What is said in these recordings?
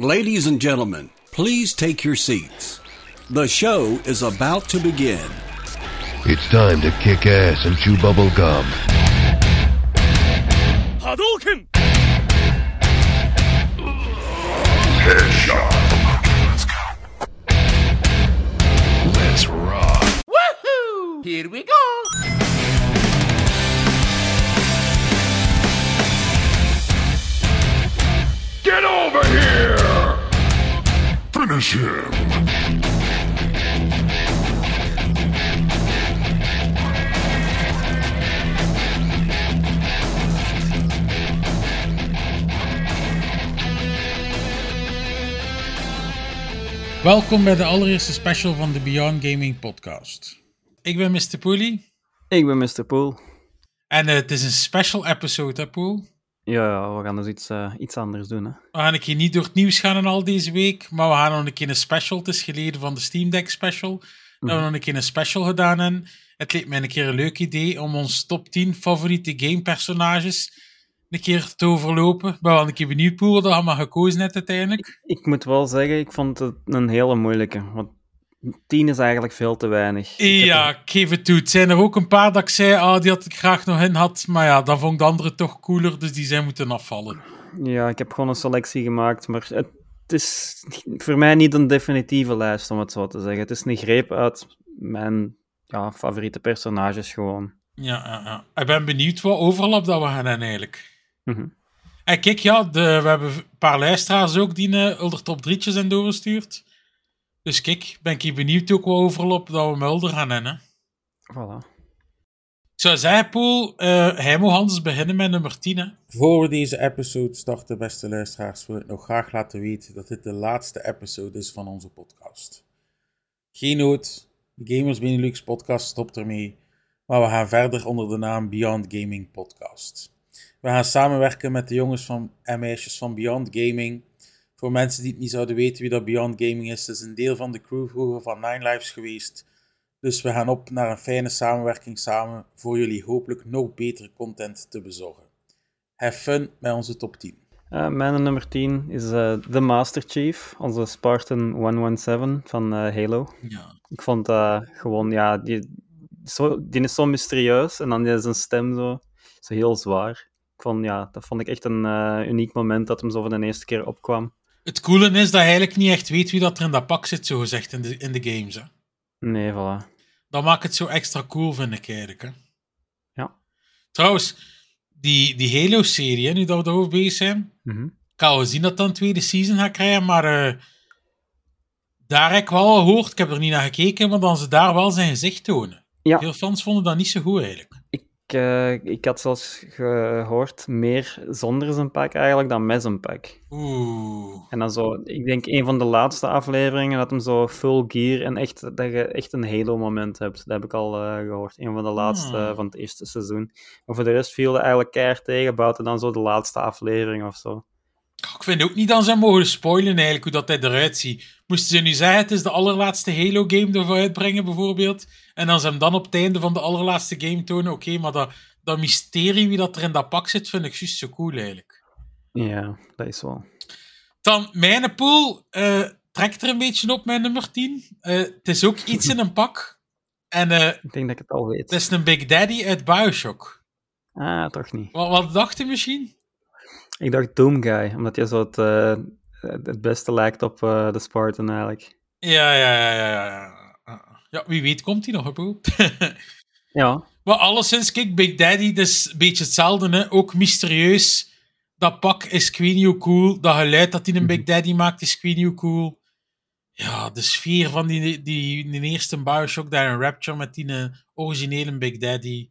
Ladies and gentlemen, please take your seats. The show is about to begin. It's time to kick ass and chew bubble gum. Hadouken! Let's rock. Woohoo! Here we go! Get over here! Finish him! Welkom bij de allereerste special van de Beyond Gaming podcast. Ik ben Mr. Pooley Ik ben Mr. Poel. en het is een special episode, hè Poel? Ja, we gaan dus iets, eh, iets anders doen. Hè. We gaan een keer niet door het nieuws gaan en al deze week, maar we gaan nog een keer een special. Het is geleden van de Steam Deck special. Dat we nog een keer een special gedaan en het leek mij een keer een leuk idee om ons top 10 favoriete gamepersonages een keer te overlopen. Ik ben wel een keer benieuwd, Poel, wat je allemaal gekozen hebt uiteindelijk. Ik moet wel zeggen, ik vond het een hele moeilijke. Want 10 is eigenlijk veel te weinig. Ik Ja, ik geef het toe. Het zijn er ook een paar dat ik zei, ah, die had ik graag nog in had. Maar ja, dan vond ik de andere toch cooler, dus die zijn moeten afvallen. ja, ik heb gewoon een selectie gemaakt, maar het is voor mij niet een definitieve lijst, om het zo te zeggen. Het is een greep uit mijn ja, favoriete personages gewoon. Ja, ja, ja. Ik ben benieuwd wat overlap dat we gaan hebben eigenlijk. Mhm. En kijk, ja, de, we hebben een paar luisteraars ook die uh, Ulder top 3'tjes zijn doorgestuurd. Dus kijk, ben ik hier benieuwd ook wat overlap dat we met Ulder gaan hebben. hè. Voilà. Ik zou zeggen, Poel, eh hij moet anders beginnen met nummer 10. Hè. Voor we deze episode starten, beste luisteraars, wil ik nog graag laten weten dat dit de laatste episode is van onze podcast. Geen nood, de Gamers Benelux podcast stopt ermee, maar we gaan verder onder de naam Beyond Gaming Podcast. We gaan samenwerken met de jongens van, en meisjes van Beyond Gaming. Voor mensen die het niet zouden weten wie dat Beyond Gaming is, het is een deel van de crew vroeger van Nine Lives geweest. Dus we gaan op naar een fijne samenwerking samen voor jullie hopelijk nog betere content te bezorgen. Have fun met onze top 10. Eh, mijn nummer 10 is eh de Master Chief, onze Spartan 117 van eh, Halo. Ja. Ik vond dat gewoon, ja, die, zo, die is zo mysterieus en dan is zijn stem zo, zo heel zwaar. Ik vond, ja, dat vond ik echt een eh, uniek moment dat hem zo voor de eerste keer opkwam. Het coole is dat je eigenlijk niet echt weet wie dat er in dat pak zit, zo gezegd, in de, in de games. Hè. Nee, voilà. Dat maakt het zo extra cool, vind ik eigenlijk. Hè. Ja. Trouwens, die, die Halo-serie, nu dat we erover bezig zijn, Mhm. ik had al gezien dat dat een tweede season gaat krijgen, maar eh, daar heb ik wel gehoord, ik heb er niet naar gekeken, maar dan ze daar wel zijn gezicht tonen. Ja. Veel fans vonden dat niet zo goed, eigenlijk. Ik, eh, ik had zelfs gehoord meer zonder zijn pak eigenlijk dan met zijn pak. Oeh. En dan zo, ik denk een van de laatste afleveringen dat hem zo full gear en echt, dat je echt een Halo-moment hebt. Dat heb ik al eh, gehoord. Een van de laatste Hmm. van het eerste seizoen. Maar voor de rest viel eigenlijk keihard tegen, buiten dan zo de laatste aflevering of zo. Ik vind ook niet dat ze mogen spoilen eigenlijk hoe dat hij eruit ziet. Moesten ze nu zeggen, het is de allerlaatste Halo-game ervoor uitbrengen bijvoorbeeld, en dan ze hem dan op het einde van de allerlaatste game tonen, oké, maar dat, dat mysterie wie dat er in dat pak zit, vind ik juist zo cool eigenlijk. Ja, dat is wel. Dan, mijn pool eh, trekt er een beetje op, mijn nummer 10. Eh, het is ook iets in een pak. En eh, Ik denk dat ik het al weet. het is een Big Daddy uit Bioshock. Ah, toch niet. Wat, wat dacht je misschien? Ik dacht Doom Guy, omdat hij zo het, het beste lijkt op de Spartan eigenlijk. Ja, ja, ja, ja, ja. Ja. Wie weet komt hij nog, Poel? Ja, Maar alleszins, kijk, Big Daddy, dat is een beetje hetzelfde, hè? ook mysterieus. Dat pak is ik niet hoe cool. Dat geluid dat hij een Big Daddy maakt is ik niet hoe cool. Ja, de sfeer van die, die, die eerste Bioshock, daar een Rapture met die eh, originele Big Daddy.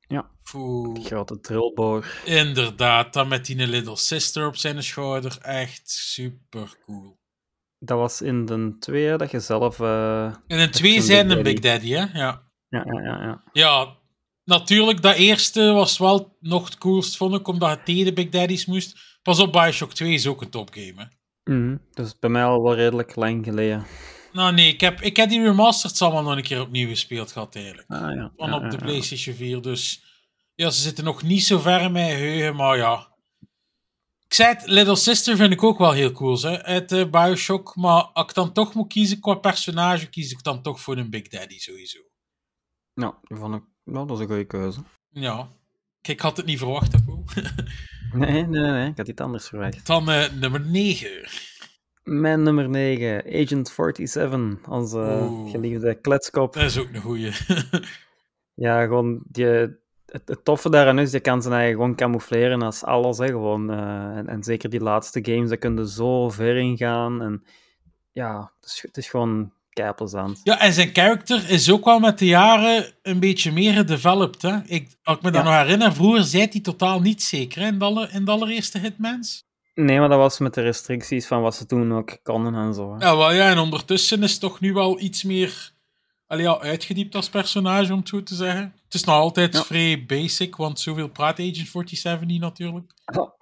Ja. Poeh. die grote trilboor. Inderdaad, dan met die Little Sister op zijn schouder. Echt super cool. Dat was in de twee dat je zelf... eh, in twee een zijn een Big Daddy. Hè? Ja. Ja, ja, ja, ja. Ja, natuurlijk, dat eerste was wel nog het coolst, vond ik, omdat het tegen de Big Daddies moest. Pas op, Bioshock 2 is ook een topgame, hè. Mhm. Dus bij mij al wel redelijk lang geleden. Nou nee, ik heb, ik heb die remastered allemaal nog een keer opnieuw gespeeld gehad, eigenlijk. Ah, ja. Van op de. PlayStation 4, dus... Ja, ze zitten nog niet zo ver in mijn geheugen, maar ja. Ik zei het, Little Sister vind ik ook wel heel cool, hè, uit eh, Bioshock. Maar als ik dan toch moet kiezen qua personage, kies ik dan toch voor een Big Daddy sowieso. Ja, die vond ik, nou, dat is een goede keuze. Ja. Kijk, ik had het niet verwacht, hè. Nee, nee, nee, ik had iets anders verwacht. Dan eh, nummer 9. Mijn nummer 9, Agent 47, onze Oeh. geliefde kletskop. Dat is ook een goeie. Ja, gewoon die, het, het toffe daaraan is, je kan ze eigenlijk gewoon camoufleren als alles. Hè, gewoon, eh, en, en zeker die laatste games, daar kun je zo ver in gaan. En ja, het is, het is gewoon ja, en zijn karakter is ook wel met de jaren een beetje meer gedeveloped. Hè? Ik, als ik me dat Ja. nog herinner, vroeger zei hij totaal niet zeker hè, in, de in de allereerste Hitmans. Nee, maar dat was met de restricties van wat ze toen ook konden en zo. hè. Ja, wel, ja, en ondertussen is het toch nu wel iets meer allee, ja, uitgediept als personage, om het zo te zeggen. Het is nog altijd Ja. vrij basic, want zoveel praat Agent 47 niet natuurlijk.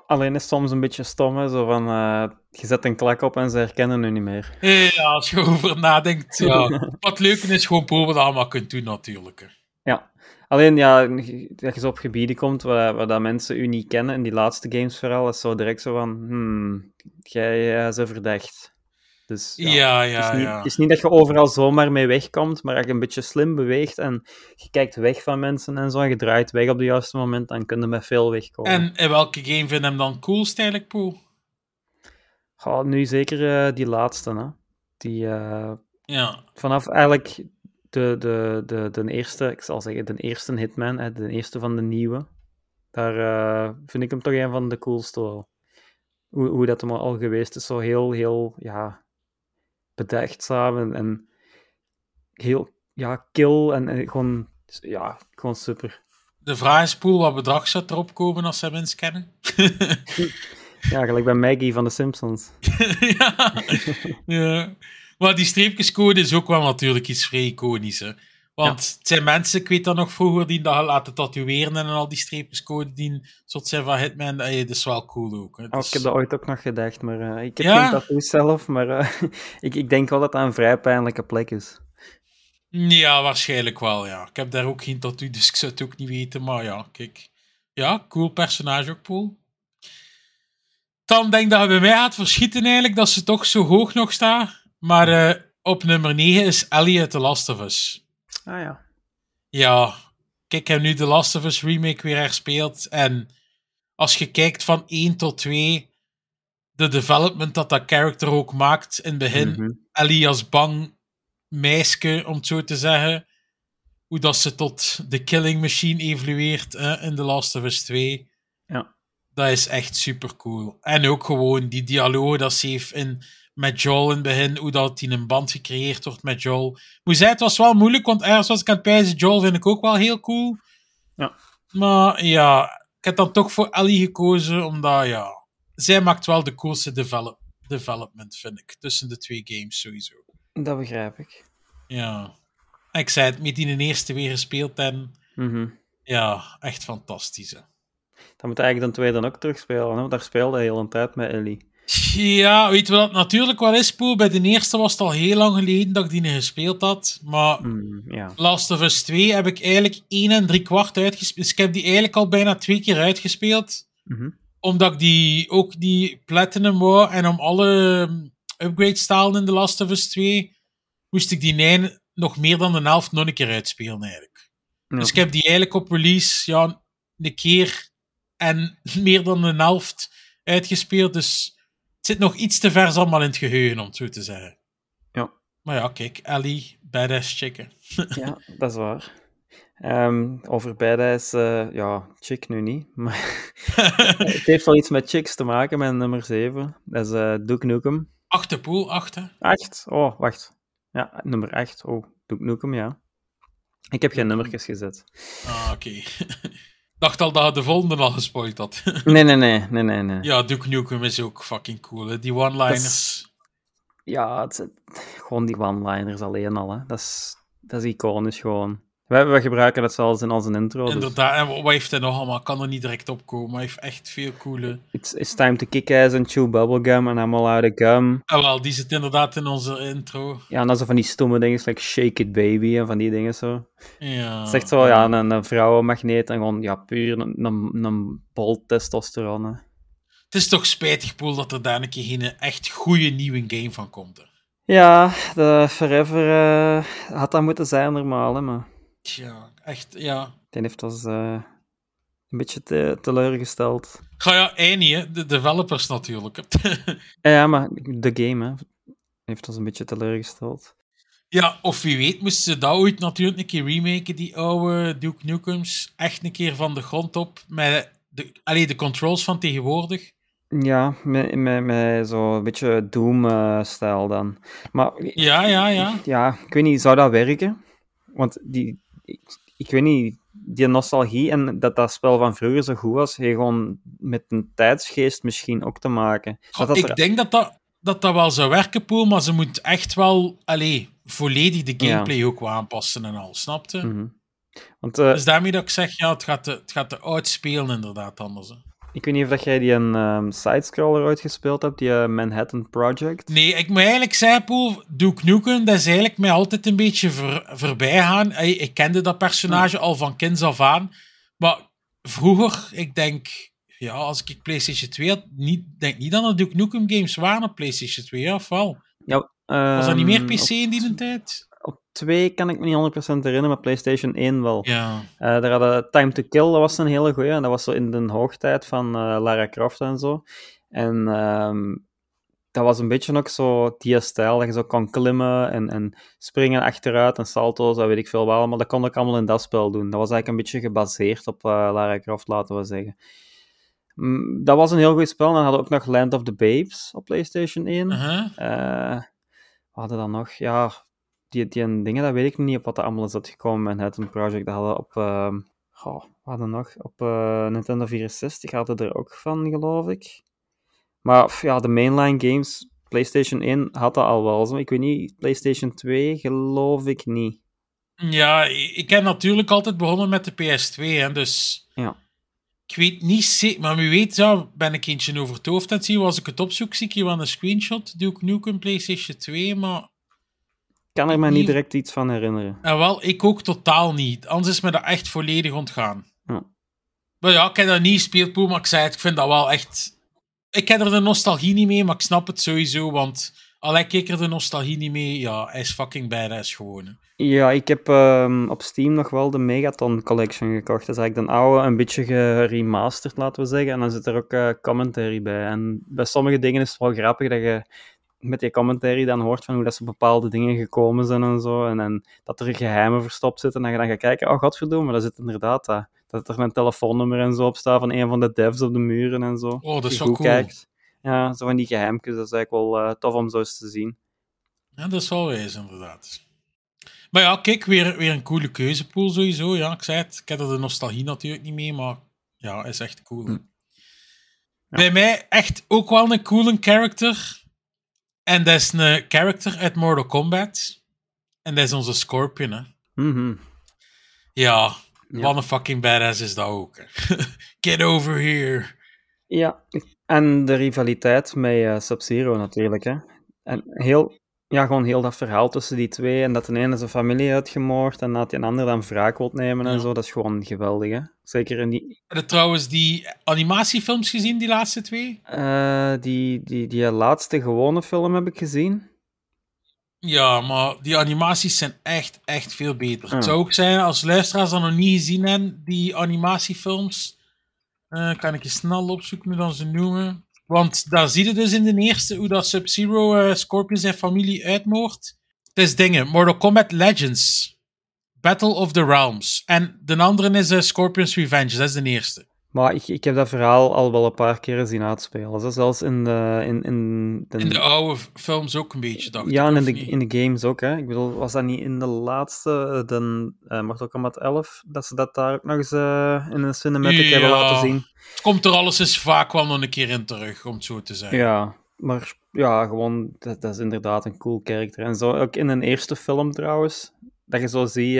Alleen is het soms een beetje stom, hè, zo van, eh, je zet een klak op en ze herkennen u niet meer. Eh, Ja, als je over nadenkt. Ja. Wat leuker is gewoon wat je allemaal kunt doen natuurlijk. hè. Ja, alleen ja, dat je zo op gebieden komt waar, waar dat mensen u niet kennen, in die laatste games vooral, is zo direct zo van, hmm, jij is verdacht. Dus ja, Ja, het, ja, is niet, ja. het is niet dat je overal zomaar mee wegkomt, maar als je een beetje slim beweegt en je kijkt weg van mensen en zo, en je draait weg op het juiste moment, dan kun je met veel wegkomen. En in welke game vind je hem dan coolst eigenlijk, Paul? Ja, nu zeker eh, die laatste, hè. Die, eh, Ja, vanaf eigenlijk de, de, de, de eerste, ik zal zeggen, de eerste Hitman, hè, de eerste van de nieuwe, daar eh, vind ik hem toch een van de coolste wel. Hoe, hoe dat hem al geweest is, zo heel, heel, ja, bedachtzaam en, en heel, ja, kill en, en gewoon, ja, gewoon super. de vraag is, Paul, wat bedrag zou erop komen als ze hem inscannen? Ja, gelijk bij Maggie van de Simpsons. ja. ja. Maar die streepjescode is ook wel natuurlijk iets vrij iconisch. Hè? Want het zijn mensen, ik weet dat nog vroeger, die dat laten tatoeëren en al die streepjescode die soort zijn van Hitman. Eh, dat is wel cool ook. Hè? Oh, Dus- ik heb dat ooit ook nog gedacht, maar eh, ik heb Ja? geen tattoos zelf, maar eh, ik, ik denk wel dat dat een vrij pijnlijke plek is. Ja, waarschijnlijk wel, ja. Ik heb daar ook geen tattoo, dus ik zou het ook niet weten. Maar ja, kijk. Ja, cool personage ook, Paul. Dan denk ik dat hij bij mij gaat verschieten eigenlijk, dat ze toch zo hoog nog staat. Maar eh, op nummer 9 is Ellie uit The Last of Us. Ah ja. Ja, kijk, ik heb nu The Last of Us remake weer herspeeld. En als je kijkt van 1 tot 2, de development dat dat character ook maakt in het begin. Ellie als bang meisje, om het zo te zeggen. Hoe dat ze tot de killing machine evolueert hè, in The Last of Us 2. Ja. Dat is echt super cool. En ook gewoon die dialoog dat ze heeft in, met Joel in het begin. Hoe dat in een band gecreëerd wordt met Joel. Moet zeggen, het was wel moeilijk, want ergens was ik aan het pijzen. Joel vind ik ook wel heel cool. Ja. Maar ja, ik heb dan toch voor Ellie gekozen, omdat ja, zij maakt wel de coolste develop, development, vind ik. Tussen de twee games sowieso. Dat begrijp ik. Ja. En Ik zei het, met die in de eerste weer gespeeld en Mhm. ja, echt fantastisch. Hè. Dan moet eigenlijk de tweede dan ook terugspelen, hè? want daar speelde hij heel een tijd met Ellie. Ja, weet je wat natuurlijk wel is, Poel? Bij de eerste was het al heel lang geleden dat ik die gespeeld had. Maar Mm. Last of Us 2 heb ik eigenlijk 1 en 3 kwart uitgespeeld. Dus ik heb die eigenlijk al bijna twee keer uitgespeeld. Mhm. Omdat ik die, ook die Platinum wou. En om alle um, upgrades te halen in The Last of Us 2, moest ik die 9 nog meer dan de helft nog een keer uitspelen eigenlijk. Dus ik heb die eigenlijk op release ja, een keer en meer dan een helft uitgespeeld. Dus zit nog iets te vers allemaal in het geheugen, om het zo te zeggen. Ja. Maar ja, kijk, Ellie, badass chicken. ja, dat is waar. Ehm, over badass, eh ja, chick nu niet, maar het heeft wel iets met chicks te maken, met nummer 7. Dat is eh Duke Nukem. Achte pool, achte. 8? Oh, wacht. Ja, nummer 8. Oh, Duke Nukem, ja. Ik heb geen nummertjes gezet. Ah, oké. dacht al dat je de volgende al gespoild had. Nee, nee, nee, nee, nee. nee. ja, Duke Nukem is ook fucking cool, hè. Die one-liners. Ja, het, gewoon die one-liners alleen al, hè. Dat is, dat is iconisch gewoon. Wij, wij gebruiken dat zelfs in onze intro. Dus Inderdaad, en wat heeft hij nog allemaal? Kan er niet direct op komen, maar hij heeft echt veel coole... it's, it's time to kick ass and chew bubblegum and I'm all out of gum. Ah, wel, die zit inderdaad in onze intro. Ja, en dan zo van die stomme dingen, like shake it baby en van die dingen zo. Ja. Het is echt zo, ja, een, een vrouwenmagneet en gewoon, ja, puur een, een, een bol testosteron. hè. Het is toch spijtig, Poel, dat er daar een keer geen echt goede nieuwe game van komt. hè. Ja, de Forever eh, had dat moeten zijn normaal, hè, maar Tja, echt, ja. die heeft ons eh, een beetje te, teleurgesteld. Ga ja, hij niet, hè. De developers natuurlijk. Eh, Ja, maar de game hè, heeft ons een beetje teleurgesteld. ja, of wie weet moesten ze dat ooit natuurlijk een keer remaken, die oude Duke Nukems. Echt een keer van de grond op, met de, allee, de controls van tegenwoordig. Ja, met, met, met zo'n beetje Doom-stijl dan. Maar Ja, ja, ja. ja, ik weet niet, zou dat werken? Want die, ik, ik weet niet, die nostalgie en dat dat spel van vroeger zo goed was, heeft gewoon met een tijdsgeest misschien ook te maken. Goh, dat dat ik er- denk dat dat, dat dat wel zou werken, Poel, maar ze moet echt wel, allee, volledig de Ja. gameplay ook wel aanpassen en al, snapte? Mhm. Want eh, Dus daarmee dat ik zeg, ja, het gaat te, het gaat te oud spelen inderdaad anders. Hè. Ik weet niet of dat jij die een ehm, sidescroller ooit gespeeld hebt, die eh, Manhattan Project. Nee, ik moet eigenlijk zeggen, Poel, Duke Nukem, dat is eigenlijk mij altijd een beetje ver, voorbij gaan. Ey, Ik kende dat personage al van kinds af aan. Maar vroeger, ik denk, ja, als ik PlayStation 2 had, niet, denk niet dat er Duke Nukem games waren op PlayStation 2, ja, of wel? Ja, Was dat niet meer ehm, PC in die tijd? Op, op 2 kan ik me niet 100% herinneren, maar PlayStation 1 wel. Ja. Eh, daar hadden Time to Kill, dat was een hele goeie. En dat was zo in de hoogtijd van eh, Lara Croft en zo. En ehm, dat was een beetje ook zo die stijl, dat je zo kon klimmen en, en springen achteruit en salto's, dat weet ik veel wel. Maar dat kon ik allemaal in dat spel doen. Dat was eigenlijk een beetje gebaseerd op eh, Lara Croft, laten we zeggen. Mm, dat was een heel goed spel. Dan hadden we ook nog Land of the Babes op PlayStation 1. Uh-huh. Eh, we hadden dan nog, ja, die, die dingen, dat weet ik niet op wat er allemaal is uitgekomen. Manhattan Project, dat hadden op, goh, we hadden nog op eh, Nintendo 64, hadden er ook van, geloof ik. Maar pff, ja, de mainline games, PlayStation 1 had dat al wel. Zo. Ik weet niet, PlayStation 2 geloof ik niet. Ja, ik heb natuurlijk altijd begonnen met de PS2, hè, dus Ja. ik weet niet zeker, maar wie weet, ja, ben ik eentje over het hoofd aan het zien. Als ik het opzoek, zie ik hier wel een screenshot. Doe ik nu ook een PlayStation 2, maar kan er me niet direct iets van herinneren. en wel, ik ook totaal niet. Anders is me dat echt volledig ontgaan. Ja. Maar ja, ik heb dat niet gespeeld, maar ik zei het, ik vind dat wel echt... Ik heb er de nostalgie niet mee, maar ik snap het sowieso, want al heb ik er de nostalgie niet mee, ja, hij is fucking badass gewoon. hè. Ja, ik heb ehm, op Steam nog wel de Megaton Collection gekocht. Dat is eigenlijk de oude, een beetje geremasterd, laten we zeggen. En dan zit er ook eh, commentary bij. En bij sommige dingen is het wel grappig dat je met die commentary dan hoort van hoe dat ze bepaalde dingen gekomen zijn en zo. En, en dat er geheimen verstopt zitten. En dat je dan gaat kijken, oh godverdomme, daar zit inderdaad dat. Dat er een telefoonnummer en zo op staat van een van de devs op de muren en zo. Oh, dat is je goed cool. kijkt. Ja, zo van die geheimjes. Dat is eigenlijk wel eh, tof om zo eens te zien. Ja, dat is wel wijs, inderdaad. Maar ja, kijk, weer, weer een coole keuzepool sowieso. Ja, ik zei het, ik heb er de nostalgie natuurlijk niet mee, maar ja, is echt cool. hè. Bij mij echt ook wel een coole character. En dat is een character uit Mortal Kombat. En dat is onze Scorpion, hè. Mhm. Ja, Ja. wat een fucking badass is dat ook. Get over here. Ja, en de rivaliteit met eh, Sub-Zero natuurlijk. Hè. En heel, ja, gewoon heel dat verhaal tussen die twee. En dat de ene zijn familie uitgemoord en dat die ander dan wraak wil nemen en Ja. zo. Dat is gewoon geweldig. Hè. Zeker in die, Heb je trouwens die animatiefilms gezien, die laatste twee? eh, die, die, die laatste gewone film heb ik gezien. Ja, maar die animaties zijn echt, echt veel beter. Ja. Het zou ook zijn, als luisteraars dat nog niet gezien hebben, die animatiefilms, eh, kan ik je snel opzoeken hoe dat ze noemen. Want daar zie je dus in de eerste hoe dat Sub-Zero eh, Scorpion zijn familie uitmoordt. Het is dingen, Mortal Kombat Legends, Battle of the Realms. En de andere is eh, Scorpion's Revenge, dat is de eerste. Maar ik, ik heb dat verhaal al wel een paar keer zien uitspelen. Zelfs in de... In, in de, In de oude films ook een beetje, dacht ja, ik. en in de, niet? in de games ook. Hè. Ik bedoel, was dat niet in de laatste, eh, de eh, Mortal Kombat 11, dat ze dat daar ook nog eens eh, in een cinematic hebben laten zien? Het komt er alles eens vaak wel nog een keer in terug, om het zo te zeggen. Ja, maar ja, gewoon, dat, dat is inderdaad een cool karakter. En zo ook in een eerste film trouwens, dat je zo ziet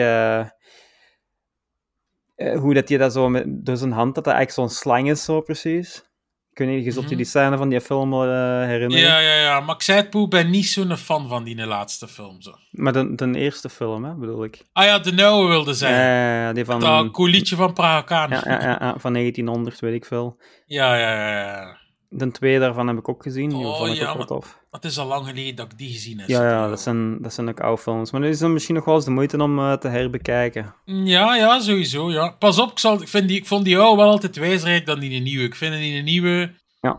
eh, hoe dat je dat zo met door zijn hand, dat dat eigenlijk zo'n slang is, zo precies. Weet niet, je zult je Mhm. die scène van die film eh, herinneren. Ja, ja, ja. Maar ik zei het, Poe, ben niet zo'n fan van die laatste film. Zo. Maar de, de eerste film, hè, bedoel ik. Ah ja, de nieuwe wilde zijn. Eh, die van, dat van Praga Khan. ja, ja, ja, ja, van 1900, weet ik veel. ja, ja, ja, ja. de twee daarvan heb ik ook gezien. Die Oh, vond ik ja, ook wel maar- tof. Het is al lang geleden dat ik die gezien heb. Ja, ja dat, zijn, dat zijn ook oude films. Maar die is dan misschien nog wel eens de moeite om eh, te herbekijken. Ja, ja, sowieso. Ja. Pas op, ik, zal, ik, vind die, ik vond die oude wel altijd wijsrijk dan die nieuwe. Ik vind die nieuwe... Ja.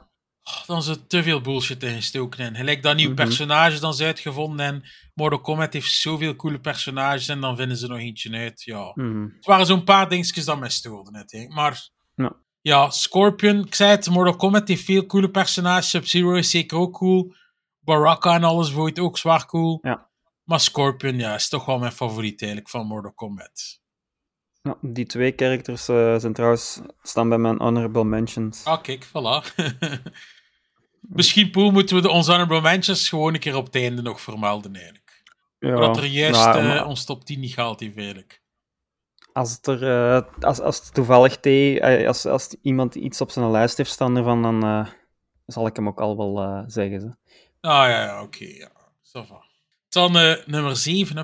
Oh, dan zit te veel bullshit in gestoken in. Gelijk dat nieuwe Mhm. personages dan zijn uitgevonden en Mortal Kombat heeft zoveel coole personages en dan vinden ze nog eentje uit. Ja. Mhm. Het waren zo'n paar dingetjes dat mij stoorden net. Maar Ja. ja, Scorpion, ik zei het, Mortal Kombat heeft veel coole personages. Sub-Zero is zeker ook cool. Baraka en alles vond ook zwaar cool. Ja. Maar Scorpion, ja, is toch wel mijn favoriet eigenlijk van Mortal Kombat. Ja, die twee characters eh, zijn trouwens, staan bij mijn honorable mentions. Ah, kijk, voilà. Misschien, Poel, moeten we de onze honorable mentions gewoon een keer op het einde nog vermelden, eigenlijk. ja, Omdat er juist nou, eh, maar ons top 10 niet gehaald heeft, eigenlijk. als, het er, eh, als, als het toevallig als, als iemand iets op zijn lijst heeft staan ervan, dan zal ik hem ook al wel zeggen. Ze. Ah, ja, ja, oké, ja. Ça va. Dan nummer 7, hè?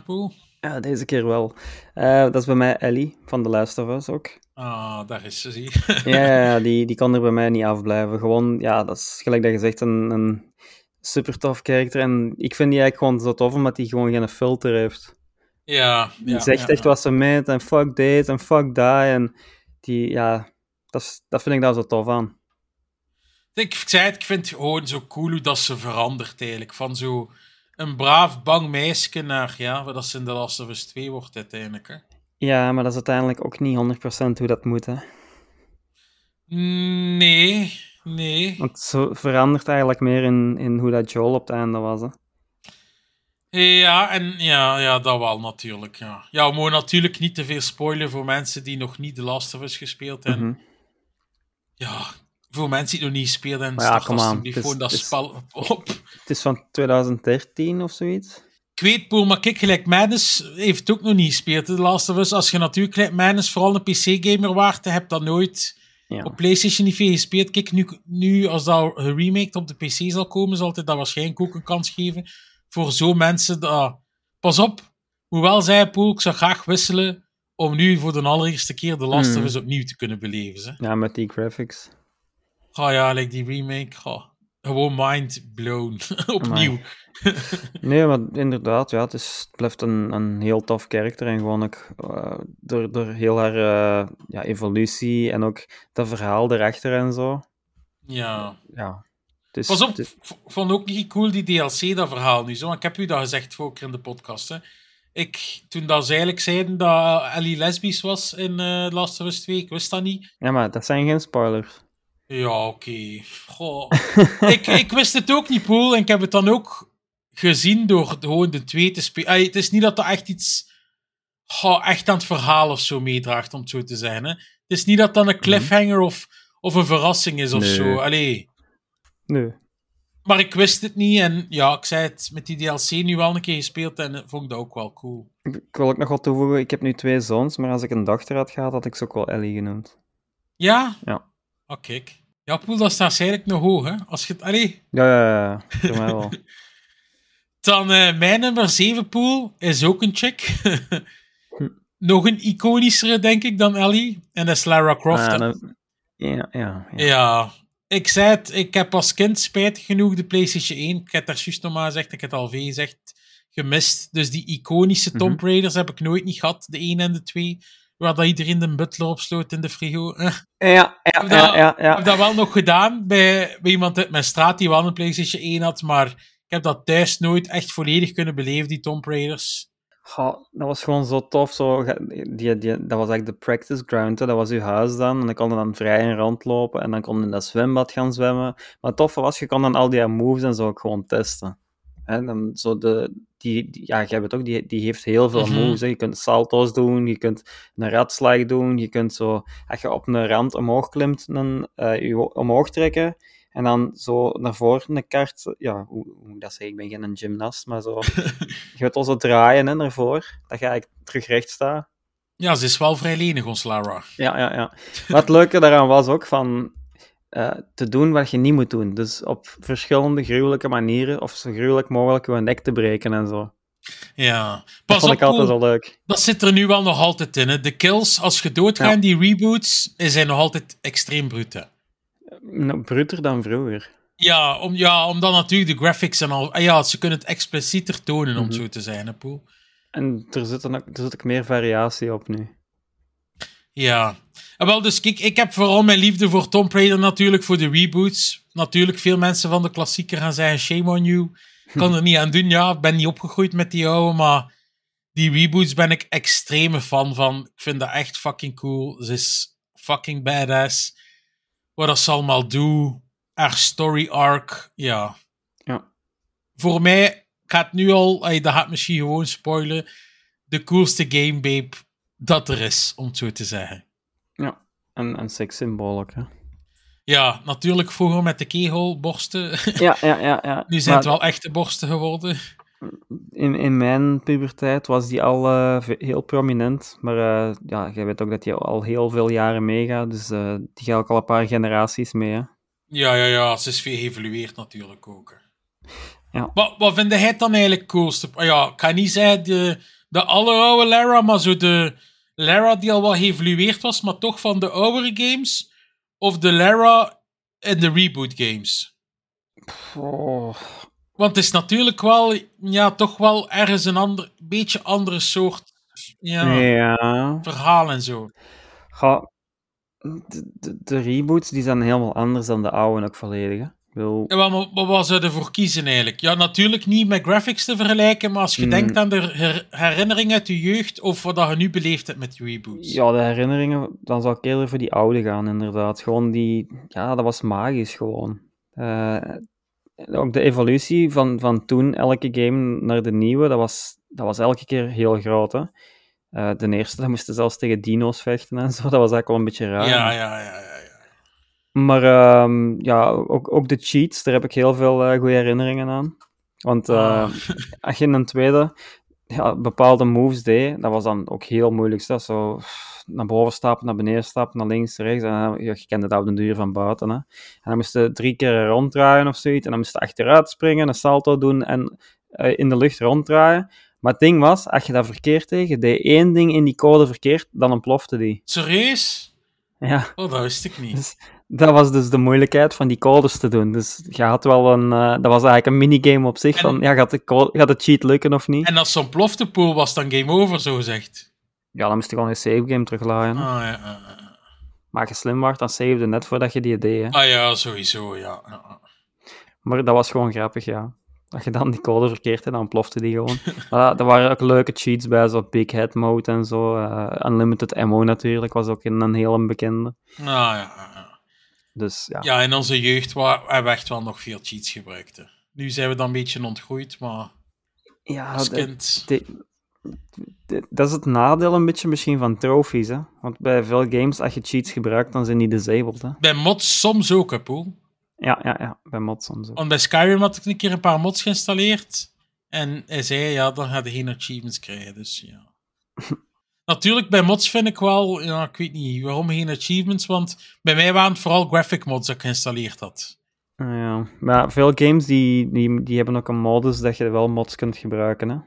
Ja, deze keer wel. Eh, dat is bij mij Ellie van The Last of Us ook. Ah, daar is ze, zie. Ja, ja, ja, die, die kan er bij mij niet afblijven. Gewoon, ja, dat is gelijk dat je zegt, een, een super tof karakter. En ik vind die eigenlijk gewoon zo tof, omdat hij gewoon geen filter heeft. ja, Die ja, zegt ja, echt ja. wat ze meent, en fuck dit, en fuck dat. En die, ja, dat, is, dat vind ik daar zo tof aan. Ik, zei het, ik vind het gewoon zo cool hoe dat ze verandert, eigenlijk. Van zo een braaf, bang meisje naar, ja, wat dat ze in The Last of Us 2 wordt uiteindelijk, hè. Ja, maar dat is uiteindelijk ook niet 100% hoe dat moet, hè. Mm, Nee, nee. Want zo verandert eigenlijk meer in, in hoe dat Joel op het einde was, hè. Ja, en ja, ja, dat wel natuurlijk. Ja. ja, we mogen natuurlijk niet te veel spoilen voor mensen die nog niet The Last of Us gespeeld hebben. Mhm. Ja, voor mensen die het nog niet gespeeld hebben, Maar ja, start gewoon dat spel op. Het is van 2013 of zoiets. Ik weet, Poel, maar kijk, gelijk Madness heeft het ook nog niet gespeeld, Last of Us. Als je natuurlijk gelijk Madness vooral een PC-gamer waart, hebt dat nooit Ja. op PlayStation niet veel gespeeld. Kijk, nu, nu als dat geremaked op de PC zal komen, zal het dat waarschijnlijk ook een kans geven voor zo'n mensen. Dat, pas op, hoewel zij Poel, ik zou graag wisselen om nu voor de allereerste keer The Last Mm. opnieuw te kunnen beleven. Ja, met die graphics. Oh ja, like die remake, gewoon mind blown. opnieuw. Nee, maar inderdaad, ja, het, is, het blijft een, een heel tof karakter en gewoon ook eh, door, door heel haar eh, ja, evolutie en ook dat verhaal erachter en zo. Ja. Ja. Is, Pas op, vond ook niet cool die DLC, dat verhaal nu zo. Ik heb u dat gezegd vorige keer in de podcast. Hè. Ik, toen dat ze eigenlijk zeiden dat Ellie lesbisch was in eh Last of Us 2, ik wist dat niet. ja, maar dat zijn geen spoilers. Ja, oké. Goh. ik, ik wist het ook niet, Poel. En ik heb het dan ook gezien door gewoon de twee te spelen. Het is niet dat dat echt iets... goh, echt aan het verhaal of zo meedraagt, om het zo te zeggen. Hè. Het is niet dat dat een cliffhanger of, of een verrassing is of Nee. zo. Allee. Nee. Maar ik wist het niet. En ja, ik zei het met die DLC nu wel een keer gespeeld en vond ik dat ook wel cool. Ik, wil ook nog wat toevoegen, ik heb nu twee zoons, maar als ik een dochter had gehad, had ik ze ook wel Ellie genoemd. Ja? Ja. Oh, kijk. Ja, Poel, dat staat eigenlijk nog hoog, hè. Als je het... Allee. Ja, ja, ja, voor mij wel. Dan eh, mijn nummer 7 pool is ook een chick. Nog een iconischere, denk ik, dan Ellie. En dat is Lara Croft. Ah, ja, ja, ja. Ja. Ik zei het, ik heb als kind spijtig genoeg de PlayStation 1. Ik heb daar juist nog maar gezegd, ik heb het al veel gezegd, gemist. Dus die iconische Tomb Mhm. Raiders heb ik nooit niet gehad. De 1 en de 2. Waar dat iedereen de butler opsloot in de frigo. Ja, ja, Heb dat- ja, heb dat wel nog gedaan bij, bij iemand uit mijn straat die wel een PlayStation 1 had. Maar ik heb dat thuis nooit echt volledig kunnen beleven, die Tomb Raiders. Goh, dat was gewoon zo tof. Zo, die, die, dat was eigenlijk de practice ground. Hè. Dat was uw huis dan. En dan kon je dan vrij in rondlopen. En dan kon je in dat zwembad gaan zwemmen. Maar het toffe was, je kon dan al die moves en zo ook gewoon testen. Hè, dan zo de, die, die- ja, jij het ook, die, die heeft heel veel Mhm. moves. Hè. Je kunt salto's doen, je kunt een ratslag doen. Je kunt zo, als je op een rand omhoog klimt, dan eh, je omhoog trekken. En dan zo naar voren een kaart. Ja, hoe, hoe moet ik dat zeggen? Ik ben geen gymnast, maar zo. Je gaat al zo draaien hè, naar voren, dat je eigenlijk terug recht staat. Ja, ze is wel vrij lenig, ons Lara. Ja, ja, ja. Maar het leuke daaraan was ook van eh, te doen wat je niet moet doen. Dus op verschillende gruwelijke manieren, of zo gruwelijk mogelijk je nek te breken en zo. Ja. Dat Pas vond op, ik altijd Poel, wel leuk. dat zit er nu wel nog altijd in. Hè. De kills, als je doodgaat Ja. die reboots, zijn nog altijd extreem bruut. hè. Nou, bruter dan vroeger. Ja, om, ja, omdat natuurlijk de graphics en al... ah ja, ze kunnen het explicieter tonen, om Mhm. zo te zijn, hè, Poel. En er zit, dan ook, er zit ook meer variatie op nu. Ja. En wel, dus kijk, ik heb vooral mijn liefde voor Tomb Raider natuurlijk, voor de reboots. Natuurlijk, veel mensen van de klassieker gaan zeggen, shame on you. Kan er niet aan doen, ja. Ik ben niet opgegroeid met die oude, maar die reboots ben ik extreme fan van. Ik vind dat echt fucking cool. Ze is fucking badass. Wat dat ze allemaal doen. Haar story arc, ja. Ja. Voor mij, ik ga het nu al, ey, dat gaat misschien gewoon spoilen, de coolste game, babe, dat er is, om het zo te zeggen. En, en sekssymbool ook, hè. Ja, natuurlijk vroeger met de kegel-borsten. Ja, ja, ja. ja. nu zijn het wel echte borsten geworden. In, in mijn puberteit was die al eh, heel prominent. Maar eh, ja, jij weet ook dat die al heel veel jaren meegaat. Dus eh, die gaat ook al een paar generaties mee, hè. Ja, ja, ja, ze is veel geëvolueerd natuurlijk ook. hè. Ja. Wat, wat vind jij dan eigenlijk coolste? Ah Ja, ik ga niet zeggen de, de alleroude Lara, maar zo de Lara die al wat geëvolueerd was, maar toch van de oudere games? Of de Lara in de reboot games? Oh, Want het is natuurlijk wel, ja, toch wel ergens een ander, beetje andere soort ja, ja. verhaal en zo. Ga, de, de, de reboots die zijn helemaal anders dan de oude ook volledig, hè. Bedoel, En wat, zou je ervoor kiezen eigenlijk? Ja, natuurlijk niet met graphics te vergelijken, maar als je Mm. denkt aan de her- herinneringen uit je jeugd of wat dat je nu beleefd hebt met reboots. Ja, de herinneringen, dan zou ik eerder voor die oude gaan, inderdaad. Gewoon die, ja, dat was magisch gewoon. Eh, ook de evolutie van, van toen, elke game naar de nieuwe, dat was, dat was elke keer heel groot. Hè? Eh, de eerste, dat moesten zelfs tegen dino's vechten en zo, dat was eigenlijk wel een beetje raar. ja, ja, ja, ja. Maar ehm, ja, ook, ook de cheats, daar heb ik heel veel eh, goede herinneringen aan. Want eh, Ah. als je in een tweede ja, bepaalde moves deed, dat was dan ook heel moeilijk. Zo naar boven stappen, naar beneden stappen, naar links, rechts. En dan, ja, je kende dat op de duur van buiten. Hè. En dan moest je drie keer ronddraaien of zoiets. En dan moest je achteruit springen, een salto doen en eh, in de lucht ronddraaien. Maar het ding was, als je dat verkeerd deed, je deed één ding in die code verkeerd, dan ontplofte die. Serieus? Ja. Oh, dat wist ik niet. Dus dat was dus de moeilijkheid van die codes te doen. Dus je had wel een... eh, dat was eigenlijk een minigame op zich, En- van ja, gaat de, code, gaat de cheat lukken of niet? En als zo'n ploftepool was, dan game over, zo gezegd. Ja, dan moest je gewoon een save game teruglaaien. Ah ja. Maar als je slim was, dan save je net voordat je die deed. Hè. ah ja, sowieso, ja. Maar dat was gewoon grappig, ja. Dat je dan die code verkeerd had, dan plofte die gewoon. maar er waren ook leuke cheats bij, zo Big Head Mode en zo. eh, Unlimited Ammo natuurlijk, was ook een, een hele bekende. Ah, ja. Dus ja. Ja, in onze jeugd hebben we echt wel nog veel cheats gebruikt. hè. Nu zijn we dan een beetje ontgroeid, maar ja als kind... de- de- dat is het nadeel een beetje misschien van trophies, hè. Want bij veel games, als je cheats gebruikt, dan zijn die disabled, hè. Bij mods soms ook, hè, Poel. Ja, ja, ja. Bij mods en zo. Want bij Skyrim had ik een keer een paar mods geïnstalleerd. En hij zei, ja, dan ga je geen achievements krijgen. Dus ja. Natuurlijk, bij mods vind ik wel, ja, ik weet niet waarom geen achievements. Want bij mij waren het vooral graphic mods dat ik geïnstalleerd had. Ah, ja. Maar veel games die, die, die hebben ook een modus dat je wel mods kunt gebruiken, hè.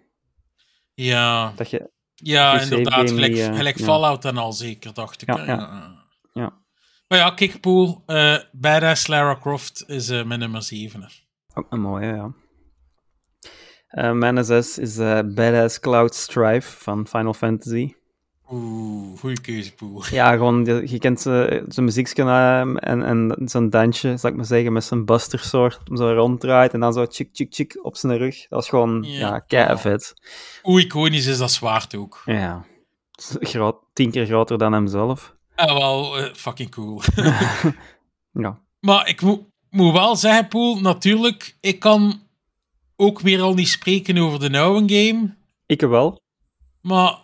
Ja, Dat je... ja inderdaad. Gelijk, die, eh, gelijk ja. Fallout en al zeker, dacht ik. Ja, ja. Ja. Maar ja, Kickpool, eh Badass Lara Croft is eh, mijn nummer 7. hè. Ook een mooie, ja. Mijn 6 is Badass Cloud Strife van Final Fantasy. Oeh, goede keuze, Poel. Ja, gewoon, je, kent zijn muziekje en, en zijn dansje, zal ik maar zeggen, met zijn Buster Sword, hem zo ronddraait en dan zo chik chik chik op zijn rug. Dat is gewoon, Ja. ja, kei vet. Hoe iconisch is dat zwaard ook. Ja, groot, tien keer groter dan hemzelf. En wel eh, fucking cool. Ja, Maar ik moet, moet wel zeggen, Poel, natuurlijk, ik kan ook weer al niet spreken over de oude game. ik wel. Maar,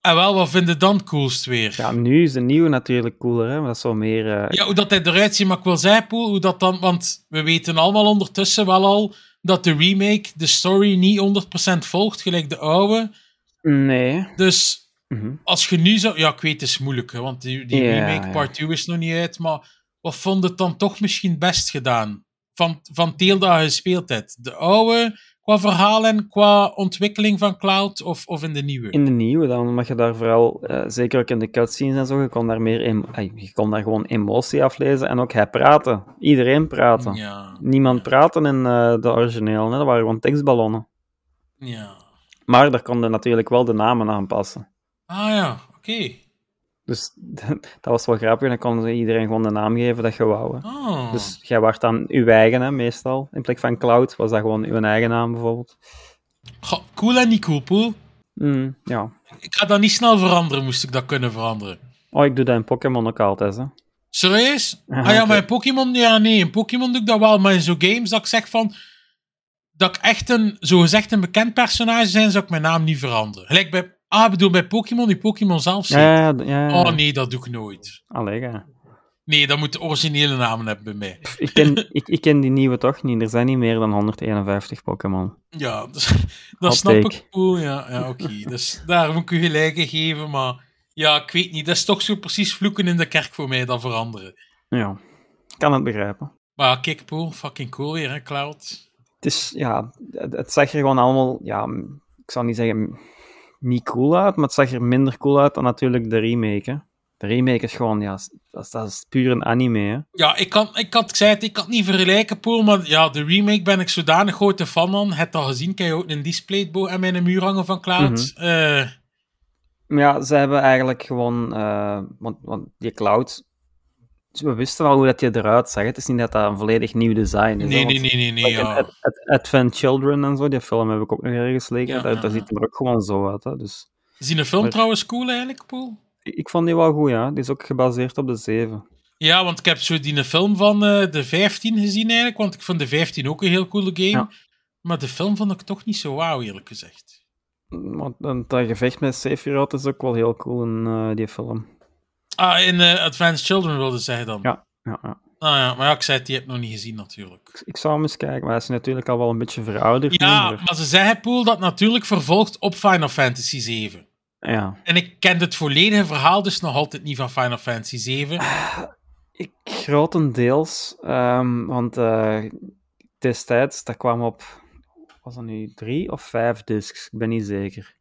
en wel, wat vind je dan coolst weer? Ja, nu is de nieuwe natuurlijk cooler, hè, maar dat is zo meer... eh, Ja, hoe dat hij eruit ziet, maar ik wil zeggen, Poel, hoe dat dan... Want we weten allemaal ondertussen wel al dat de remake de story niet 100% volgt, gelijk de oude. Nee. Dus Mhm. als je nu zo... Ja, ik weet, het is moeilijk, hè, want die, die Ja, remake part 2 is nog niet uit, maar wat vond het dan toch misschien best gedaan? Van, van je gespeeld hebt. De oude qua verhaal en qua ontwikkeling van Cloud of, of in de nieuwe? In de nieuwe dan, omdat je daar vooral, eh, zeker ook in de cutscenes en zo, je kon daar meer ay, je kon daar gewoon emotie aflezen en ook hij praten. Iedereen praten. Ja, Niemand praten in eh, de origineel, hè. dat waren gewoon tekstballonnen. ja. Maar daar konden natuurlijk wel de namen aan passen. Ah ja, oké. Dus dat was wel grappig, dan ze iedereen gewoon de naam geven dat je wou. Oh. Dus jij werd dan uw eigen, hè, meestal. In plek van Cloud was dat gewoon uw eigen naam, bijvoorbeeld. Goh, cool en niet cool, Poel. Mm, ja. Ik ga dat niet snel veranderen, moest ik dat kunnen veranderen. Oh, ik doe dat in Pokémon ook altijd, hè. Serieus? Ah ja, oké. maar in Pokémon, ja nee, in Pokémon doe ik dat wel, maar in zo'n games dat ik zeg van, dat ik echt een, zogezegd een bekend personage zijn, zou ik mijn naam niet veranderen. Gelijk bij, ah, ik bedoel bij Pokémon, die Pokémon zelf zeker. ja, ja. ja. Oh nee, dat doe ik nooit. Allee, ja. Nee, dat moet de originele namen hebben bij mij. Ik ken, ik, ik ken die nieuwe toch niet. Er zijn niet meer dan 151 Pokémon. Ja, dus, dat snap take. ik. Cool, ja, ja oké. Dus daar moet ik u gelijk in geven, maar ja, ik weet niet. Dat is toch zo precies vloeken in de kerk voor mij, dat veranderen. Ja, ik kan het begrijpen. Maar kijk, Poel, fucking cool weer, hè, Cloud. Het is, ja, het, het zag er gewoon allemaal, ja, ik zou niet zeggen niet cool uit, maar het zag er minder cool uit dan natuurlijk de remake, hè. De remake is gewoon, ja, dat is, dat is puur een anime, hè. Ja, ik, kan, ik had ik zei het, ik kan het niet vergelijken, Poel, maar ja, de remake ben ik zodanig grote fan van. Het al gezien, kan je ook een displaybo aan mijn muur hangen van Cloud. Eh, Maar ja, ze hebben eigenlijk gewoon, eh, want, want die Cloud, we wisten al hoe dat je eruit zag. Het is niet dat dat een volledig nieuw design is. nee, want- nee, nee, nee, nee, ja. Ad- Ad- Advent Children en zo, die film heb ik ook nog ergens liggen. Ja, daar, ja, daar ja. ziet er ook gewoon zo uit. Hè. Dus Is die een film Maar- trouwens cool eigenlijk, Poel? ik, ik vond die wel goed, ja. Die is ook gebaseerd op de 7. Ja, want ik heb zo die film van eh, de 15 gezien eigenlijk, want ik vond de 15 ook een heel coole game. Ja. Maar de film vond ik toch niet zo wauw, eerlijk gezegd. Maar dan- dat gevecht met Sephiroth is ook wel heel cool in eh, die film. Ah, in eh, Advanced Children wilde zeggen dan. Ja, ja, ja. Ah ja, maar ja, ik zei het, die heb ik nog niet gezien natuurlijk. Ik, ik zou hem eens kijken, maar hij is natuurlijk al wel een beetje verouderd. Ja, maar- maar ze zeggen, Poel, dat natuurlijk vervolgt op Final Fantasy 7. ja. En ik ken het volledige verhaal dus nog altijd niet van Final Fantasy 7. Ik grotendeels, ehm, want eh, destijds, dat kwam op, was dat nu drie of vijf discs? Ik ben niet zeker.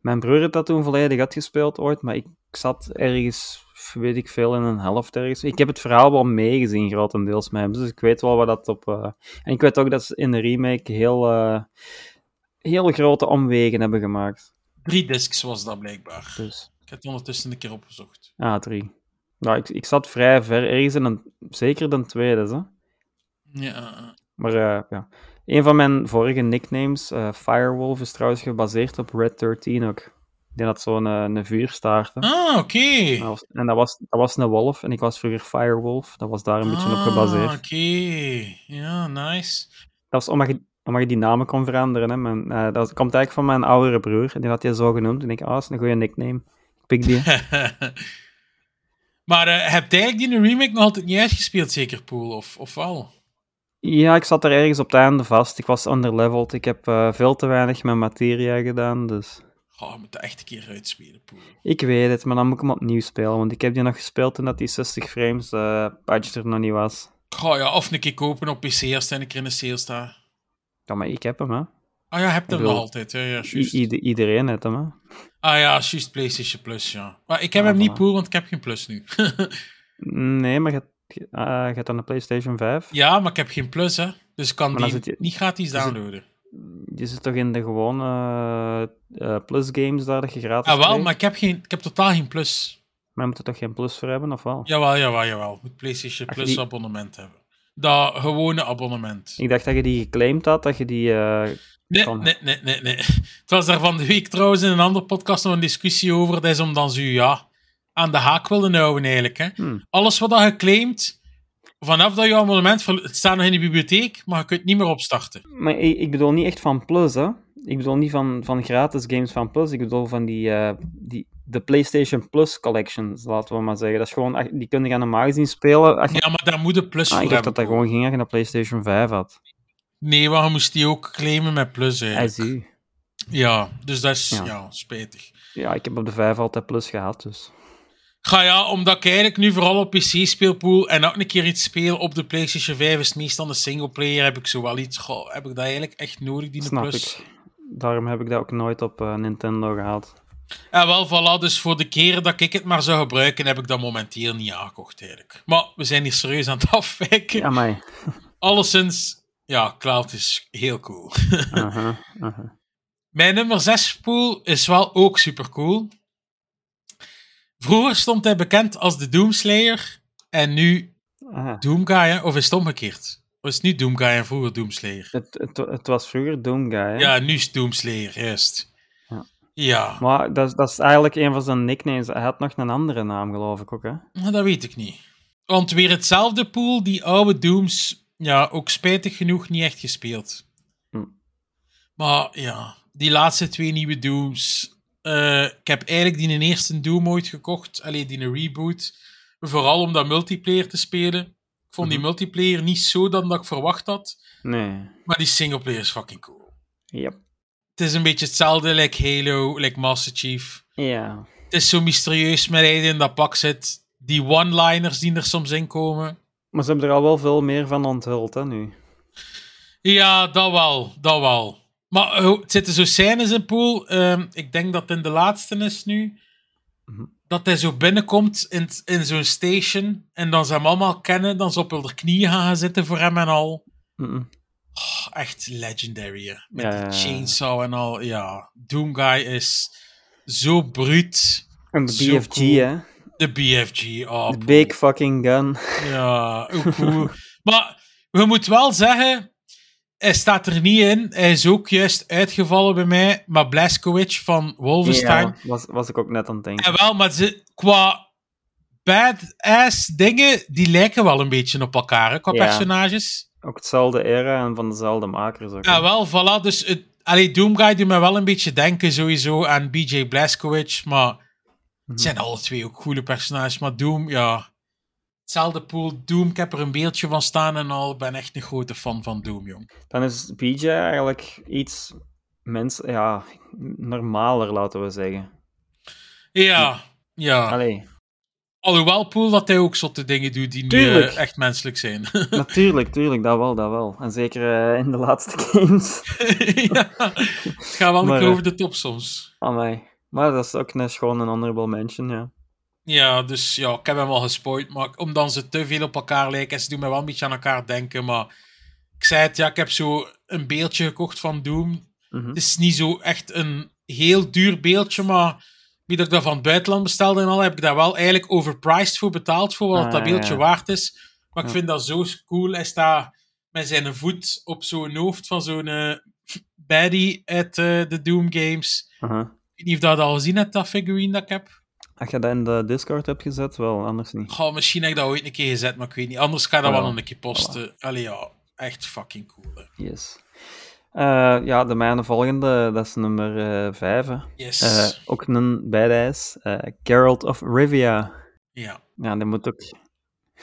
Mijn broer heeft dat toen volledig uitgespeeld ooit, maar ik zat ergens, weet ik veel, in een helft ergens. Ik heb het verhaal wel meegezien, grotendeels met hem, dus ik weet wel wat dat op... eh, En ik weet ook dat ze in de remake heel, eh, heel grote omwegen hebben gemaakt. Drie discs was dat blijkbaar. Dus, Ik heb het ondertussen een keer opgezocht. ah, drie. Nou, ik, ik zat vrij ver, ergens in een, zeker de tweede, hè. Ja. Maar eh, ja, een van mijn vorige nicknames, Firewolf, is trouwens gebaseerd op Red 13 ook. Die had zo'n eh, een vuurstaart. hè. Ah, oké. En dat was, dat was een wolf, en ik was vroeger Firewolf. Dat was daar een beetje op Ah, gebaseerd. oké. Ja, nice. Dat was omdat je, omdat je die namen kon veranderen. Hè. Mijn, eh, dat komt eigenlijk van mijn oudere broer, die had je zo genoemd. En ik ah, dat is een goede nickname. Ik pik die. maar eh heb eigenlijk die remake nog altijd niet uitgespeeld, zeker, Poel? Of, of wel? ja, ik zat er ergens op het einde vast. Ik was underleveled. Ik heb veel te weinig met materia gedaan, dus... Oh, je moet dat echt een keer uitspelen. Ik weet het, maar dan moet ik hem opnieuw spelen. Want ik heb die nog gespeeld toen dat die 60 frames eh patch er nog niet was. Oh ja, of een keer kopen op PC als het een keer in de sale staat. Ja, maar ik heb hem, hè. Ah ja, heb je hem bedoel, nog altijd. Ja, ja, iedereen heeft hem, hè. Ah ja, juist PlayStation Plus, ja. Maar ik heb Ah, hem niet. Poel, want ik heb geen Plus nu. Nee, maar je, hebt- ah, hebt dan een PlayStation 5. ja, maar ik heb geen Plus, hè. Dus ik kan Maar die niet gratis downloaden. Je zit toch in de gewone eh, eh, Plus games daar dat je gratis Ah, wel, maar ik heb, geen, ik heb totaal geen Plus. Maar je moet er toch geen Plus voor hebben, of wel? Jawel, jawel, jawel. Ik moet PlayStation Als je Plus die- abonnement hebben. Dat gewone abonnement. Ik dacht dat je die geclaimd had, dat je die... eh, Nee, nee, nee, nee, nee. Het was daar van de week trouwens in een andere podcast nog een discussie over. Dat is omdat ze u ja, aan de haak wilden houden eigenlijk. Hè. Hmm. Alles wat je claimt, vanaf dat je abonnement... Het staat nog in de bibliotheek, maar je kunt het niet meer opstarten. Maar ik, ik bedoel niet echt van Plus, hè. Ik bedoel niet van, van gratis games van Plus. Ik bedoel van die, eh, die, de PlayStation Plus collections, laten we maar zeggen. Dat is gewoon, die kun je aan een magazine spelen. Ach, Ja, maar daar moet je Plus ah, voor ik dacht dat dat gewoon ging als je een PlayStation 5 had. Nee, want je moest die ook claimen met Plus eigenlijk. zie. Ja, dus dat is ja. Ja. spijtig. Ja, ik heb op de 5 altijd Plus gehad, dus. Ga ja, omdat ik eigenlijk nu vooral op PC speel, Poel, en ook een keer iets speel op de PlayStation 5, is het meestal een singleplayer. Heb ik zo wel iets, goh, heb ik dat eigenlijk echt nodig, die Snap plus? ik. Daarom heb ik dat ook nooit op eh, Nintendo gehad. Ja, wel, voilà. Dus voor de keren dat ik het maar zou gebruiken, heb ik dat momenteel niet aangekocht, eigenlijk. Maar we zijn hier serieus aan het afwijken. Ja, mij. Alleszins, ja, Cloud is heel cool. Mijn nummer 6 pool is wel ook super cool. Vroeger stond hij bekend als de Doomslayer. En nu Aha. Doomguy, hè? of is het omgekeerd? Of is het nu Doomguy en vroeger Doomslayer? Het, het, het was vroeger Doomguy, hè? Ja, nu is het Doomslayer, juist. Ja. Ja, Maar dat, is- dat is eigenlijk een van zijn nicknames. Hij had nog een andere naam, geloof ik ook, hè? maar dat weet ik niet. Want weer hetzelfde pool, die oude Dooms, ja, ook spijtig genoeg niet echt gespeeld. Hm. Maar ja, die laatste twee nieuwe Dooms. Eh, ik heb eigenlijk die eerste Doom ooit gekocht. Alleen die een reboot. Vooral om dat multiplayer te spelen. Ik vond die Mhm. multiplayer niet zo dan dat ik verwacht had. Nee. Maar die singleplayer is fucking cool. Yep. Het is een beetje hetzelfde, like Halo, like Master Chief. Ja. Het is zo mysterieus met hij die in dat pak zit. Die one-liners die er soms in komen. Maar ze hebben er al wel veel meer van onthuld, hè, nu. Ja, dat wel, dat wel. Maar eh, het zitten zo scènes in Pool. Ehm, ik denk dat het in de laatste is nu. Mhm. Dat hij zo binnenkomt in, in zo'n station. En dan ze hem allemaal kennen. Dan ze op hun knieën gaan zitten voor hem en al. Mm-mm. Oh, echt legendary, hè. Met Ja, ja. chainsaw en al. Ja, Doomguy is zo bruut. En de BFG, cool. hè? De BFG. Oh, De big fucking gun. Ja, ook cool. maar we moeten wel zeggen, hij staat er niet in. Hij is ook juist uitgevallen bij mij. Maar Blazkowicz van Wolfenstein. Ja, was, was ik ook net aan het denken. En wel, maar ze, qua badass dingen, die lijken wel een beetje op elkaar, hè, qua Ja. personages. Ook hetzelfde era en van dezelfde makers ook. Ja, wel, voilà. Dus het, allee, Doomguy doet me wel een beetje denken sowieso aan BJ Blazkowicz. Maar Mhm. het zijn alle twee ook coole personages. Maar Doom, ja... Hetzelfde pool. Doom, ik heb er een beeldje van staan en al. Ik ben echt een grote fan van Doom, jong. Dan is BJ eigenlijk iets mens, ja, normaler, laten we zeggen. Ja, ja. Allee, Alhoewel, Poel, dat hij ook zotte dingen doet die niet Tuurlijk. eh, echt menselijk zijn. natuurlijk, tuurlijk, dat wel, dat wel. En zeker eh, in de laatste games. ja, het gaat wel een keer eh, over de top soms. Amai. Maar dat is ook net gewoon een honorable mention, ja. Ja, dus ja, ik heb hem al gespoord. Maar omdat ze te veel op elkaar lijken, en ze doen me wel een beetje aan elkaar denken. Maar ik zei het, ja, ik heb zo een beeldje gekocht van Doom. Mhm. Het is niet zo echt een heel duur beeldje, maar wie dat ik dat van het buitenland bestelde en al, heb ik daar wel eigenlijk overpriced voor betaald, voor wat Ah, dat beeldje ja. waard is. Maar ik vind dat zo cool. Hij staat met zijn voet op zo'n hoofd van zo'n eh, baddie uit eh, de Doom games. Ik weet niet of dat al gezien hebt, dat figurine dat ik heb. Als je dat in de Discord hebt gezet, wel, anders niet. Goh, misschien heb ik dat ooit een keer gezet, maar ik weet niet. Anders ga ik dat Oh, wel een keer posten. Allee, ja, echt fucking cool. hè. Yes. Eh, ja, de mijne volgende, dat is nummer 5. Yes. ook een badass. eh Geralt of Rivia. ja. Ja, die moet ook...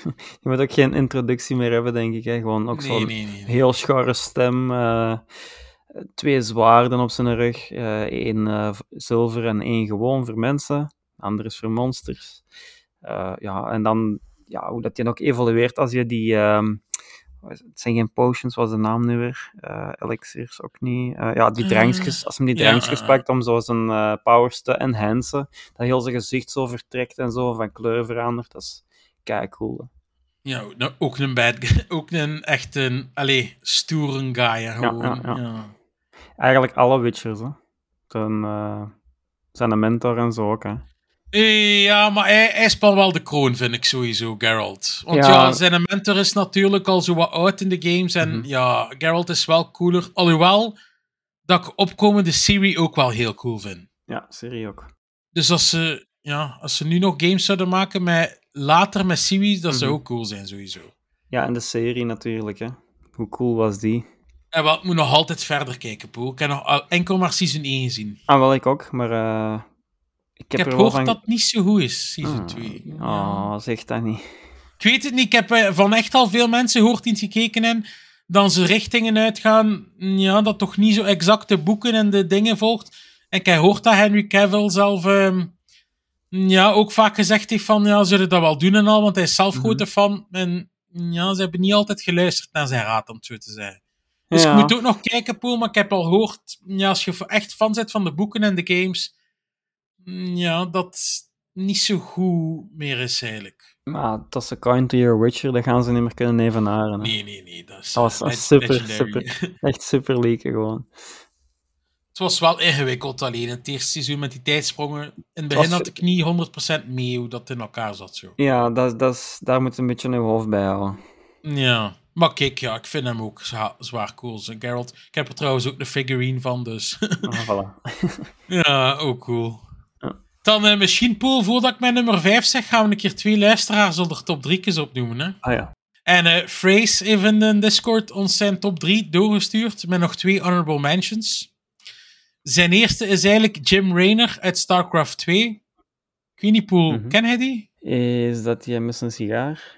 die moet ook geen introductie meer hebben, denk ik. Hè. Gewoon ook Nee, zo'n nee, nee. nee. heel schorre stem. eh, twee zwaarden op zijn rug. eh één eh, zilver en één gewoon voor mensen. De andere is voor monsters. Eh, ja, en dan ja, hoe dat je ook evolueert als je die... ehm, het zijn geen potions, wat is de naam nu weer? Eh, elixirs ook niet. Eh, ja, die Eh, drankjes, als hem die drankjes pakt om zo zijn powers te enhancen, dat heel zijn gezicht zo vertrekt en zo, van kleur verandert, dat is kei cool. Ja, nou, ook een bad guy. Ook een echt een, allee, stoere guy. Gewoon. ja. Eigenlijk alle Witchers, hè. Zijn een mentor en zo ook, hè. Eh, ja, maar hij, hij spant wel de kroon, vind ik sowieso, Geralt. Want ja, Ja. zijn mentor is natuurlijk al zo wat oud in de games. En Mhm. ja, Geralt is wel cooler. Alhoewel, dat ik opkomende Siri ook wel heel cool vind. Ja, serie ook. Dus als ze, ja, als ze nu nog games zouden maken met later met Siri, dat zou Mhm. ook cool zijn, sowieso. Ja, en de serie natuurlijk, hè. Hoe cool was die? En wat moet nog altijd verder kijken, Poel. Ik heb nog enkel maar season 1 gezien. Ah, wel, ik ook, maar eh, ik heb, gehoord van... dat het niet zo goed is, season Ah, 2. Oh, zeg dat niet. Ik weet het niet. Ik heb eh, van echt al veel mensen gehoord die het gekeken hebben. Dan ze richtingen uitgaan. Ja, dat toch niet zo exact de boeken en de dingen volgt. En ik heb gehoord dat Henry Cavill zelf ehm, ja, ook vaak gezegd heeft van, ja, zullen dat wel doen en al, want hij is zelf Mhm. grote fan. En ja, ze hebben niet altijd geluisterd naar zijn raad, om het zo te zeggen. Dus Ja. ik moet ook nog kijken, Poel, maar ik heb al gehoord, ja, als je echt fan bent van de boeken en de games, ja, dat niet zo goed meer is eigenlijk. Maar dat ze Counter Your Witcher, dat gaan ze niet meer kunnen evenaren. hè. Nee, nee, nee, dat is Dat was eh, een leg- super, legendary. super, echt super leaken gewoon. Het was wel ingewikkeld alleen, het eerste seizoen met die tijdsprongen. In het begin was- had ik niet 100% mee hoe dat in elkaar zat, zo. Ja, dat, dat is, daar moet je een beetje een hoofd bij houden. Ja, maar kijk, ja, ik vind hem ook zwa- zwaar cool. Geralt. Ik heb er trouwens ook de figurine van, dus Ah, voilà. ja, ook cool. Dan eh misschien, Poel, voordat ik mijn nummer 5 zeg, gaan we een keer twee luisteraars onder top 3 opnoemen. Hè? Ah ja. En eh Phrase heeft in de Discord ons zijn top 3 doorgestuurd met nog twee honorable mentions. Zijn eerste is eigenlijk Jim Raynor uit StarCraft 2. Ik weet niet, Mhm. ken hij die? Is dat jij met zijn sigaar?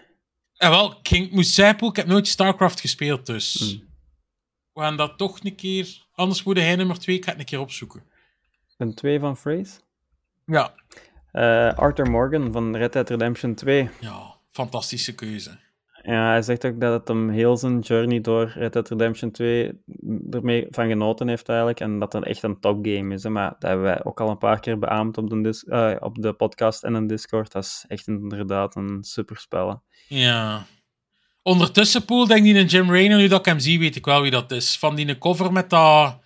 En wel, ik ging- moest zeggen, ik heb nooit StarCraft gespeeld, dus Mm. we gaan dat toch een keer... Anders moet hij nummer 2, ik ga het een keer opzoeken. Een twee van Phrase? Ja, Eh, Arthur Morgan van Red Dead Redemption 2. ja fantastische keuze. Ja, hij zegt ook dat het hem heel zijn journey door Red Dead Redemption 2 ermee van genoten heeft eigenlijk. En dat het echt een topgame is. Hè. Maar dat hebben wij ook al een paar keer beaamd op de, dis- eh, op de podcast en een Discord. Dat is echt inderdaad een superspel. hè. Ja. Ondertussen, Poel, denk ik in Jim Raynor, nu dat ik hem zie, weet ik wel wie dat is. Van die cover met dat...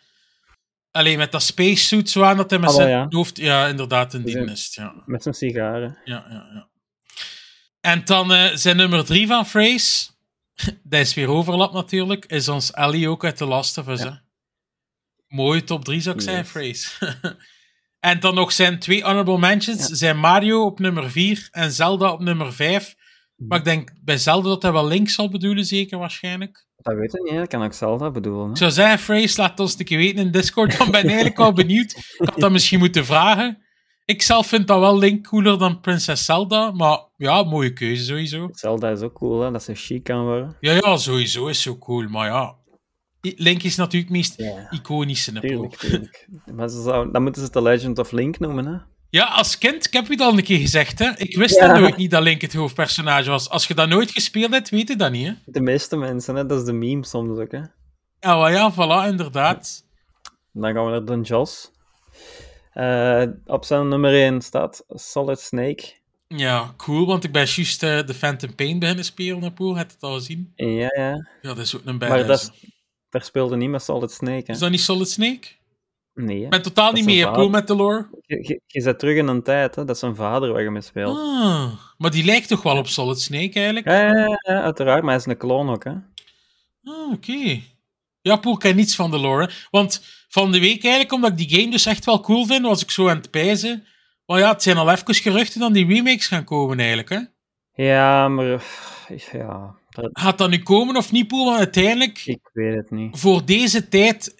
Alleen met dat spacesuit zo aan, dat hij met Ah, zijn ja. hoofd... Ja, inderdaad, een Dus die het, ja. Met zijn sigaren. Ja, ja, ja. En dan eh, zijn nummer drie van Phrase. Dat is weer overlap natuurlijk. Is ons Ellie ook uit The Last of Us. Ja. Mooie top drie zou ik Yes. Phrase. en dan nog zijn twee honorable mentions. Zijn Mario op nummer vier en Zelda op nummer vijf. Maar ik denk bij Zelda dat hij wel links zal bedoelen, zeker waarschijnlijk. Dat weet ik niet, dat kan ook Zelda bedoelen. Ik Hè. zou zeggen, Phrase, laat ons een keer weten in Discord. Dan ben ik eigenlijk wel benieuwd. Ik had dat misschien moeten vragen. Ik zelf vind dat wel Link cooler dan Prinses Zelda. Maar ja, mooie keuze sowieso. Zelda is ook cool, hè, dat ze chic kan worden. Ja, ja, sowieso is zo cool. Maar ja, Link is natuurlijk het meest Ja, iconische. tuurlijk. Maar ze zou, dan moeten ze The Legend of Link noemen, hè. Ja, als kind, ik heb je het al een keer gezegd, hè. Ik wist Ja. dat nooit niet dat Link het hoofdpersonage was. Als je dat nooit gespeeld hebt, weet je dat niet, hè. De meeste mensen, hè. dat is de meme soms ook, hè. Ja, maar ja, voilà, inderdaad. Dan gaan we naar Don Joss. Eh, op zijn nummer 1 staat Solid Snake. Ja, cool, want ik ben juist eh, de Phantom Pain beginnen spelen. Heb je het al gezien? Ja, ja. Ja, dat is ook een Maar badass. dat is, daar speelde niet met Solid Snake, hè. Is dat niet Solid Snake? Nee. Ik ben totaal niet is mee, met de lore. Je, zit terug in een tijd, hè. dat zijn vader waar je mee speelt. Ah, maar die lijkt toch wel op Solid Snake, eigenlijk? Ja, ja, ja, ja, uiteraard, maar hij is een kloon ook, hè. Ah, oké. Ja, Poel, ik ken niets van de lore. hè. Want van de week eigenlijk, omdat ik die game dus echt wel cool vind, was ik zo aan het pijzen. Maar ja, het zijn al even geruchten dat die remakes gaan komen eigenlijk, hè. Ja, maar... Ja, dat- Gaat dat nu komen of niet, Poel? Want uiteindelijk, ik weet het niet. voor deze tijd,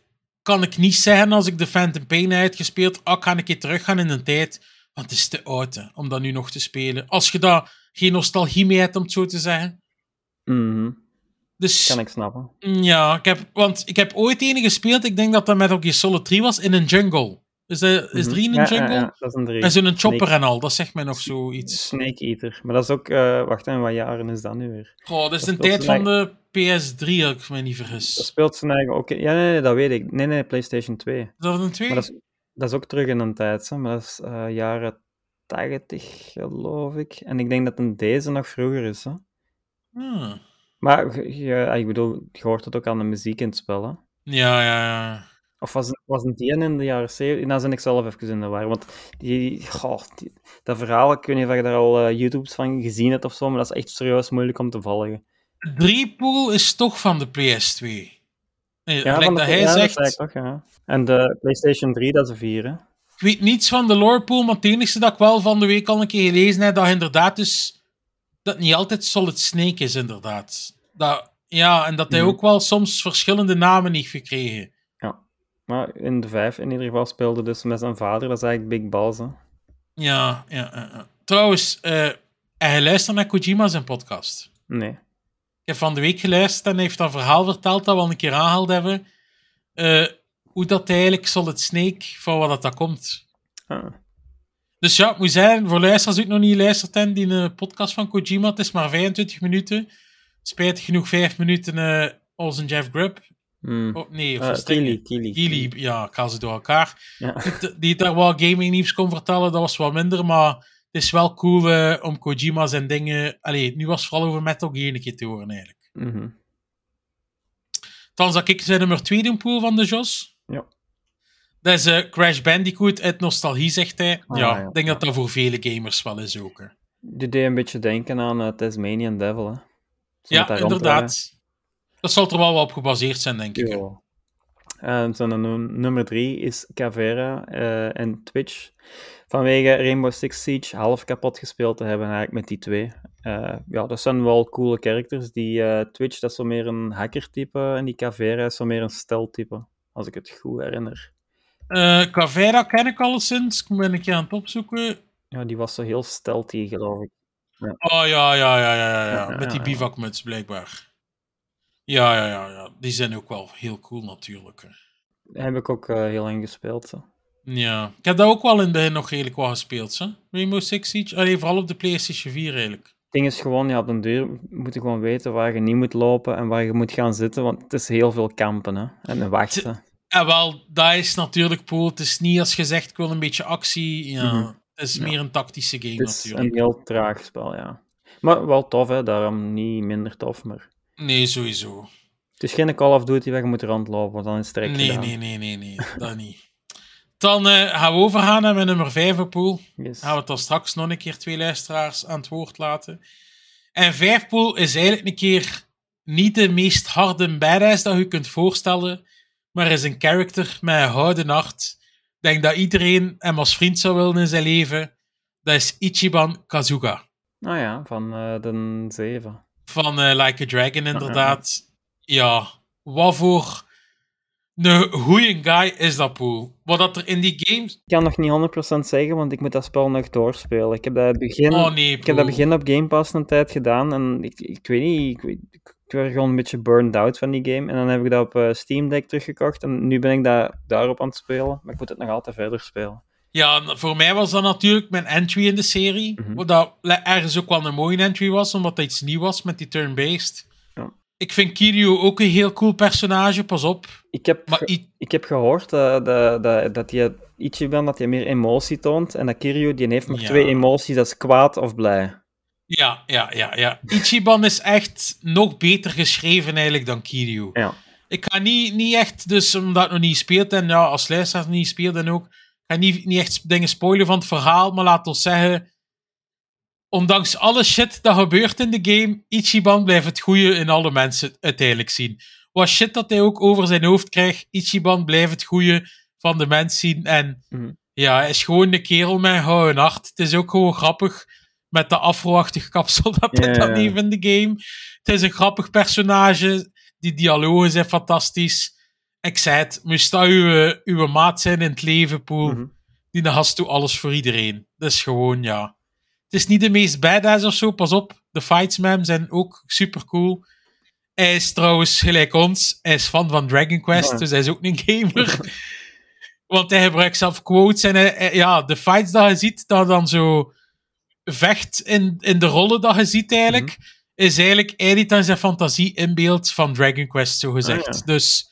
kan ik niet zeggen als ik de Phantom Pain uitgespeeld, ah, ik ga een keer teruggaan in de tijd. Want het is te oud, hè, om dat nu nog te spelen. Als je daar geen nostalgie mee hebt, om het zo te zeggen. Mhm, Dus... Kan ik snappen. Ja, ik heb, want ik heb ooit ene gespeeld, ik denk dat dat met ook je Solid 3 was, in een jungle. Is, dat, is Mhm. 3 in een ja, jungle? ja, dat is een drie. Met zo'n chopper Snake- en al, dat zegt mij nog zoiets. Snake Eater. Maar dat is ook... eh wacht even, wat jaren is dat nu weer? Goh, dat is Dat de speelt tijd van de PS3, als ik me niet Dat vergis. speelt zijn eigen ook... in- Ja, nee, nee, dat weet ik. Nee, nee, PlayStation 2. Is dat een 2? Maar dat is, dat is ook terug in een tijd, hè. maar dat is eh, jaren 80, geloof ik. En ik denk dat een deze nog vroeger is. Hè. Ah. Maar je- je- ik bedoel, je hoort het ook aan de muziek in het spel. Hè. Ja, ja, ja. Of was, het- was het die in de jaren 70? Nou, zijn ik zelf even in de war. Want die, goh, die- dat verhaal, ik weet niet of je daar al eh, YouTubes van gezien hebt of zo, maar dat is echt serieus moeilijk om te volgen. 3 pool is toch van de PS2. Nee, gelijk van de- dat hij ja, zegt, toch, ja. En de PlayStation 3, dat is een 4, hè. ik weet niets van de lore pool, maar het enige dat ik wel van de week al een keer gelezen heb, dat inderdaad dus, dat niet altijd Solid Snake is, inderdaad. Dat, ja, en dat hij Mhm. ook wel soms verschillende namen heeft gekregen. Maar in de 5 in ieder geval speelde dus met zijn vader, dat is eigenlijk Big Balls, hè. Ja, ja. Trouwens, eh en hij luistert naar Kojima zijn podcast. Nee. Ik heb van de week geluisterd en hij heeft dat verhaal verteld dat we al een keer aangehaald hebben. Eh, hoe dat eigenlijk Solid Snake, van wat dat, dat komt. Ah. Dus ja, ik moet zeggen, voor luisteraars die ook nog niet luisterd hebben, die een podcast van Kojima, het is maar 25 minuten. Spijtig genoeg 5 minuten eh als een Jeff Grubb. Hmm. Oh, nee, Keely, Keely. Keely, ja, ik haal ze door elkaar. Ja. Die- daar wat gaming nieuws kon vertellen, dat was wat minder, maar het is wel cool eh, om Kojima zijn dingen... Allee, nu was het vooral over Metal Gear een keer te horen, eigenlijk. Mhm. Dan zal ik zijn nummer 2 doen, Pool van de Jos. Ja. Dat is eh, Crash Bandicoot uit nostalgie, zegt hij. Ah, ja, ja. ik denk dat dat voor vele gamers wel is ook. Hè. Die deed een beetje denken aan eh, Tasmanian Devil, hè. Zo Ja, inderdaad. Dat zal er wel op gebaseerd zijn, denk ik. Ja. En num- nummer drie is Cavera eh, en Twitch. Vanwege Rainbow Six Siege half kapot gespeeld te hebben eigenlijk met die twee. Eh, ja, dat zijn wel coole characters. Die eh, Twitch, dat is zo meer een hacker-type. En die Cavera is zo meer een stealth-type. Als ik het goed herinner. Eh Cavera ken ik alleszins. Ik ben een keer aan het opzoeken. Ja, die was zo heel stealthy, geloof ik. Oh ja, ja, ja, ja, ja. ja. Ja, Met ja, die ja. bivakmuts, blijkbaar. Ja, ja, ja, ja. Die zijn ook wel heel cool, natuurlijk. Daar heb ik ook eh, heel lang gespeeld. Zo. Ja. Ik heb dat ook wel in het begin nog redelijk wel gespeeld, hè? Rainbow Six Siege. Allee, vooral op de PlayStation 4, eigenlijk. Het ding is gewoon, ja, op den duur moet je gewoon weten waar je niet moet lopen en waar je moet gaan zitten, want het is heel veel kampen hè, en wachten. En wel, dat is natuurlijk Pool. Het is niet als je zegt, ik wil een beetje actie. Ja, Mhm. Het is Ja. meer een tactische game, Het is natuurlijk. een heel traag spel, ja. Maar wel tof, hè, daarom niet minder tof, maar... Nee, sowieso. Het is geen Call of Duty waar je moet rondlopen, want dan is het direct Nee, gedaan. nee, nee, nee, nee. dat niet. Dan eh, gaan we overgaan naar mijn nummer 5 pool. Yes. Gaan we dan straks nog een keer twee luisteraars aan het woord laten. En vijf pool is eigenlijk een keer niet de meest harde badass dat je kunt voorstellen, maar is een character met een houden hart. Ik denk dat iedereen hem als vriend zou willen in zijn leven. Dat is Ichiban Kazuga. Nou ja, van eh, de 7. Van eh, Like a Dragon, inderdaad. Ja, wat voor een goeie guy is dat, Poel. Wat dat er in die games... Ik kan nog niet 100% zeggen, want ik moet dat spel nog doorspelen. Ik heb dat begin, Oh nee, ik heb dat begin op Game Pass een tijd gedaan en ik, ik weet niet, ik, ik werd gewoon een beetje burned out van die game. En dan heb ik dat op eh, Steam Deck teruggekocht en nu ben ik dat daarop aan het spelen, maar ik moet het nog altijd verder spelen. Ja, voor mij was dat natuurlijk mijn entry in de serie. Mhm. Wat dat ergens ook wel een mooie entry was, omdat dat iets nieuw was met die turn-based. Ja. Ik vind Kiryu ook een heel cool personage, pas op. Ik heb, Maar ik heb gehoord eh, dat, dat, dat je Ichiban dat hij meer emotie toont en dat Kiryu die heeft maar Ja. twee emoties, dat is kwaad of blij. ja, ja, ja, ja. Ichiban is echt nog beter geschreven eigenlijk dan Kiryu. Ja. Ik ga niet, niet echt, dus omdat ik nog niet speelt en ja, als luisteraar niet speelt en ook, ga niet, niet echt dingen spoilen van het verhaal, maar laat ons zeggen, ondanks alle shit dat gebeurt in de game, Ichiban blijft het goede in alle mensen uiteindelijk zien. Wat shit dat hij ook over zijn hoofd krijgt, Ichiban blijft het goede van de mens zien en Mhm. ja, hij is gewoon een kerel met een gouden hart. Het is ook gewoon grappig met de afro-achtig kapsel dat hij ja. heeft in de game. Het is een grappig personage. Die dialogen zijn fantastisch. Ik zei het, moest dat uw, uw maat zijn in het leven, Poel. Mhm. Die gast doet alles voor iedereen. Dat is gewoon, ja. Het is niet de meest badass of zo, pas op. De fights met hem zijn ook super cool. Hij is trouwens, gelijk ons, hij is fan van Dragon Quest, Ja. dus hij is ook een gamer. Want hij gebruikt zelf quotes en hij- hij- ja, de fights dat je ziet, dat dan zo vecht in, in de rollen dat je ziet eigenlijk, is eigenlijk hij die dan zijn fantasie inbeeldt van Dragon Quest, zo gezegd. Ah, ja. Dus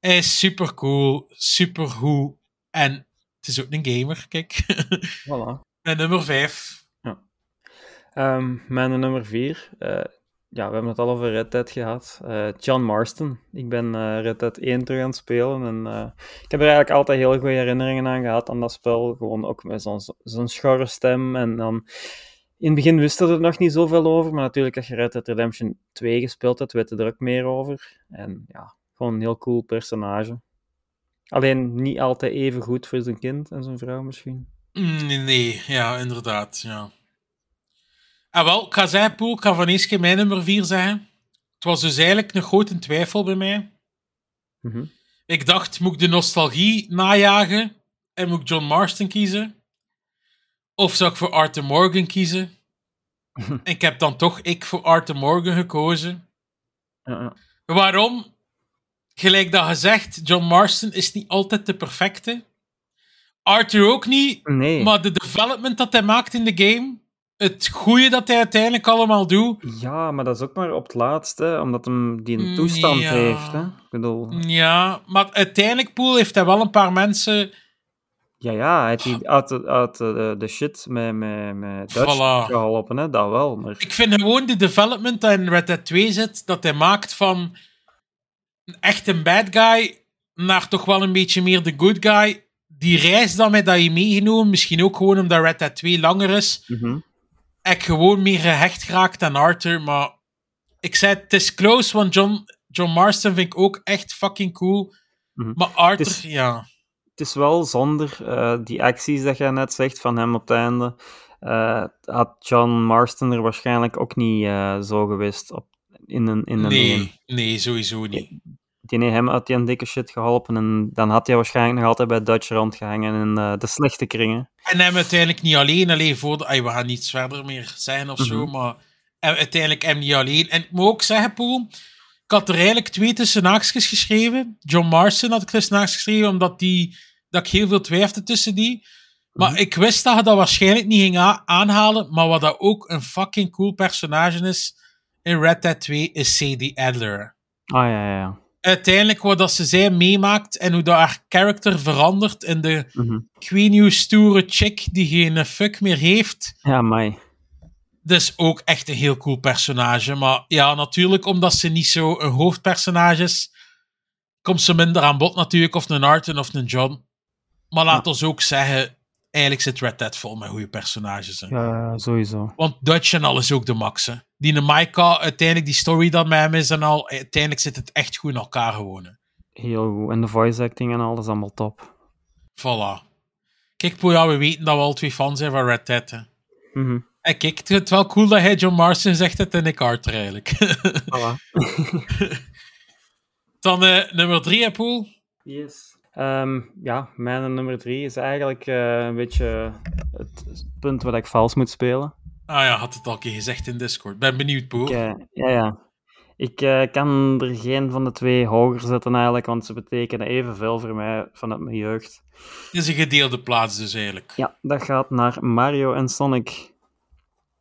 is super cool, super goed en het is ook een gamer, kijk. Voilà. Mijn nummer 5. Ehm, mijn nummer vier. eh, ja, we hebben het al over Red Dead gehad. Eh, John Marston. Ik ben eh, Red Dead 1 terug aan het spelen. En, ik heb er eigenlijk altijd heel goede herinneringen aan gehad aan dat spel. Gewoon ook met zo'n zo'n schorre stem. En dan... In het begin wisten we er nog niet zoveel over. Maar natuurlijk, als je Red Dead Redemption 2 gespeeld hebt, weten er ook meer over. En ja, gewoon een heel cool personage. Alleen niet altijd even goed voor zijn kind en zijn vrouw misschien. Mm, Nee, nee, ja, inderdaad, ja. En wel, ik ga zeggen, Poel, ik ga van eens mijn nummer 4 zeggen. Het was dus eigenlijk een grote twijfel bij mij. Mhm. Ik dacht, moet ik de nostalgie najagen en moet ik John Marston kiezen? Of zou ik voor Arthur Morgan kiezen? en ik heb dan toch ik voor Arthur Morgan gekozen. Waarom? Gelijk dat gezegd, John Marston is niet altijd de perfecte. Arthur ook niet. Nee. Maar de development dat hij maakt in de game, het goede dat hij uiteindelijk allemaal doet, Ja, maar dat is ook maar op het laatst, hè, omdat hem die Mm, een toestand ja. heeft. Hè. Ik bedoel, ja. Maar uiteindelijk, Poel, heeft hij wel een paar mensen... ja, ja, hij heeft uit, de- uit de, de shit met, met, met Dutch Voilà. geholpen, hè, dat wel. Maar Ik vind gewoon de development dat in Red Dead 2 zit, dat hij maakt van echt een bad guy naar toch wel een beetje meer de good guy. Die reis dan met dat je meegenomen, misschien ook gewoon omdat Red Dead 2 langer is, Mhm. ik gewoon meer gehecht geraakt aan Arthur. Maar ik zei, het is close, want John, John Marston vind ik ook echt fucking cool. Mhm. Maar Arthur, Het is- ja. het is wel zonder eh, die acties dat jij net zegt van hem op het einde. eh, had John Marston er waarschijnlijk ook niet eh, zo geweest op, in een, in een. Nee, nee, sowieso niet. Die heeft hem uit die dikke shit geholpen en dan had hij waarschijnlijk nog altijd bij Dutch rondgehangen in eh, de slechte kringen. En hem uiteindelijk niet alleen, alleen voor de, ay, we gaan niets verder meer zeggen of zo, Mhm. maar uiteindelijk hem niet alleen. En ik moet ook zeggen, Poel, ik had er eigenlijk twee tussen haakjes geschreven. John Marston had ik tussen haakjes geschreven, omdat die, dat ik heel veel twijfelde tussen die. Maar Mhm. ik wist dat je dat waarschijnlijk niet ging aanhalen, maar wat dat ook een fucking cool personage is in Red Dead 2, is Sadie Adler. Ah ja, ja, ja. Uiteindelijk wat dat ze zij meemaakt en hoe dat haar character verandert in de weet niet hoe stoere chick die geen fuck meer heeft. Ja, mij. Is ook echt een heel cool personage. Maar ja, natuurlijk, omdat ze niet zo een hoofdpersonage is, komt ze minder aan bod natuurlijk, of een Arthur of een John. Maar laat ons ook zeggen, eigenlijk zit Red Dead vol met goede personages. Hè. Ja, sowieso. Want Dutch en al is ook de max. Hè. Die Maika, uiteindelijk die story dat met hem is en al, uiteindelijk zit het echt goed in elkaar gewoon. hè. Heel goed. En de voice acting en alles allemaal top. Voilà. Kijk, Poel, ja, we weten dat we al twee fans zijn van Red Dead. Hè. Mhm. En kijk, het wel cool dat hij John Marston zegt het en ik Arthur eigenlijk. Voilà. Dan eh, nummer drie, hè, Poel. Yes. Ehm, ja, mijn nummer drie is eigenlijk eh, een beetje het punt waar ik vals moet spelen. Ah ja, had het al een keer gezegd in Discord. Ben benieuwd. Ik, eh, ja, ja. Ik eh, kan er geen van de twee hoger zetten eigenlijk, want ze betekenen evenveel voor mij vanuit mijn jeugd. Het is een gedeelde plaats dus eigenlijk. Ja, dat gaat naar Mario en Sonic.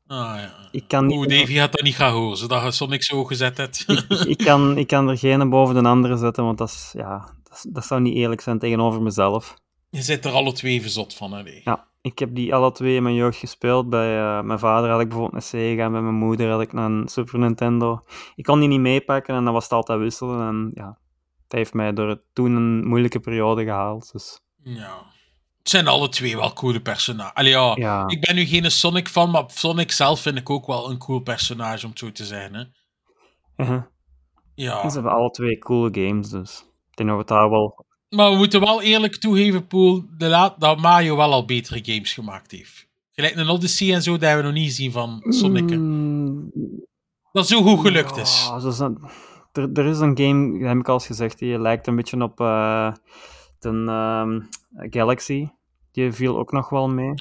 Ah ja. Ik kan, niet, Oeh, Davy gaat dat niet gaan horen, zodat je Sonic zo gezet hebt. ik, kan, ik kan er geen boven de andere zetten, want dat, is, ja, dat, dat zou niet eerlijk zijn tegenover mezelf. je zit er alle twee verzot van, hè. nee. Ja, ik heb die alle twee in mijn jeugd gespeeld. Bij eh, mijn vader had ik bijvoorbeeld een Sega en bij mijn moeder had ik een Super Nintendo. Ik kon die niet meepakken en dan was het altijd wisselen. En ja, het heeft mij door het toen een moeilijke periode gehaald. Dus Ja. Het zijn alle twee wel coole personages. Ja, ja, ik ben nu geen Sonic fan, maar Sonic zelf vind ik ook wel een cool personage, om het zo te zeggen. Hè. uh-huh. Ja. Ze hebben alle twee coole games, dus denk dat we het daar wel... Maar we moeten wel eerlijk toegeven, Poel, de laat, dat Mario wel al betere games gemaakt heeft. Gelijk een Odyssey en zo, dat hebben we nog niet gezien van Sonic. Mm, Dat zo goed gelukt is. ja, dat- er, er is een game, dat heb ik al eens gezegd, die lijkt een beetje op eh, de ehm, Galaxy. Die viel ook nog wel mee.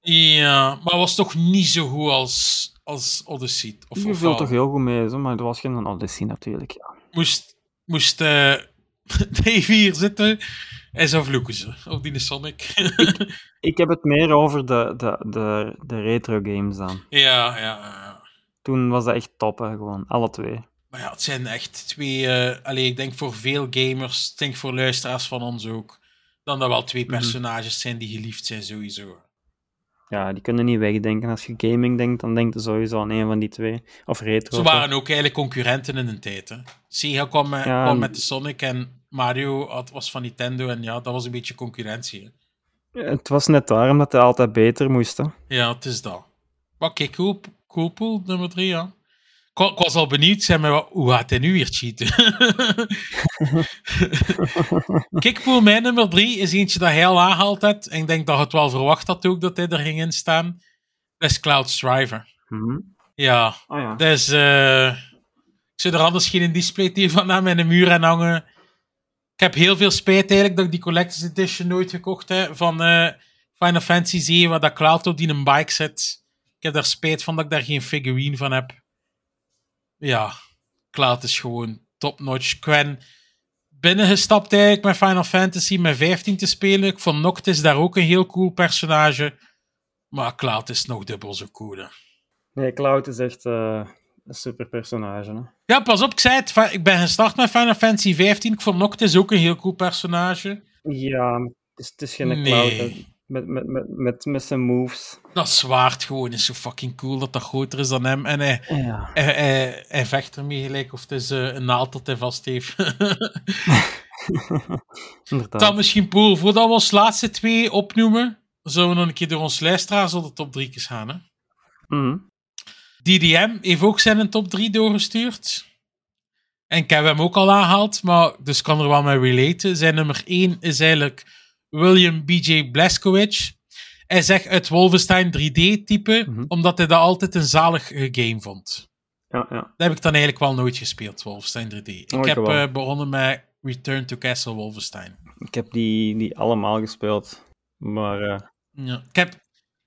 Ja, maar was toch niet zo goed als, als Odyssey. Of, Die viel toch heel goed mee, zo, maar er was geen Odyssey natuurlijk. Ja. Moest, moest eh Davy hier zitten en zo vloeken ze op die Sonic. Ik heb het meer over de, de, de, de retro games dan. ja, ja, ja. Toen was dat echt top, hè, gewoon. Alle twee. Maar ja, het zijn echt twee... eh allee, ik denk voor veel gamers, ik denk voor luisteraars van ons ook, dan dat wel twee Mhm. personages zijn die geliefd zijn sowieso. Ja, die kunnen niet wegdenken. Als je gaming denkt, dan denk je sowieso aan een van die twee. Of retro. Ze waren ook eigenlijk concurrenten in een tijd. Hè. Sega kwam, Ja, kwam met de Sonic en Mario had, was van Nintendo en ja, dat was een beetje concurrentie. Hè. Het was net daarom dat hij altijd beter moest. Hè. Ja, het is dat. Maar kijk, cool, cool pool, nummer drie, ja. Ik, wa- ik was al benieuwd, zei mij, wat- hoe gaat hij nu weer cheaten? Kickpool, mijn nummer drie, is eentje dat hij al aangehaald had. En ik denk dat je het wel verwacht had ook, dat hij er ging in staan. Dat is Cloud Striver. Mhm. Ja, Oh ja. dat is... eh, ik zou er anders geen display van aan mijn muur aan hangen. Ik heb heel veel spijt eigenlijk dat ik die Collector's Edition nooit gekocht heb van eh, Final Fantasy 7, waar dat Cloud op die een bike zit. Ik heb daar spijt van dat ik daar geen figurine van heb. Ja, Cloud is gewoon top-notch. Quen, binnengestapt eigenlijk met Final Fantasy met 15 te spelen. Ik vond Noctis daar ook een heel cool personage. Maar Cloud is nog dubbel zo cool. Nee, Cloud is echt eh, een super personage. Hè? Ja, pas op, ik zei het. Ik ben gestart met Final Fantasy 15. Ik vond Noctis ook een heel cool personage. Ja, het is, het is geen Nee. Cloud. Met, met, met, met, met zijn moves. Dat zwaard gewoon is zo fucking cool dat dat groter is dan hem. En hij, Ja. hij, hij, hij vecht ermee gelijk of het is eh, een naald dat hij vast heeft. Dan misschien, Poel, voordat we ons laatste twee opnoemen, zullen we nog een keer door ons luisteraars op de top 3 gaan. Hè? Mhm. DDM heeft ook zijn top 3 doorgestuurd. En ik heb hem ook al aangehaald, maar dus kan er wel mee relaten. Zijn nummer 1 is eigenlijk William B.J. Blazkowicz. Hij zegt uit Wolfenstein 3D-type, Mhm. omdat hij dat altijd een zalige game vond. Ja, ja. Dat heb ik dan eigenlijk wel nooit gespeeld, Wolfenstein 3D. Ik Oh, heb eh, begonnen met Return to Castle Wolfenstein. Ik heb die, die allemaal gespeeld. Maar eh, Ja. Ik, heb,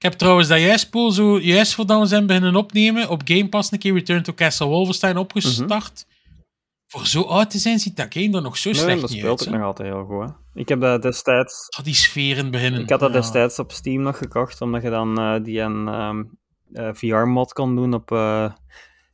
ik heb trouwens dat juist, Poel, zo juist voordat we zijn beginnen opnemen, op Game Pass een keer Return to Castle Wolfenstein opgestart. Voor zo oud te zijn, ziet dat game er nog zo nee, slecht dat niet speelt uit. ook hè. nog altijd heel goed. Hè. Ik heb dat destijds... Ah, die sferen beginnen. Ik had dat Ja. destijds op Steam nog gekocht, omdat je dan eh, die een ehm, eh, VR-mod kon doen op, eh,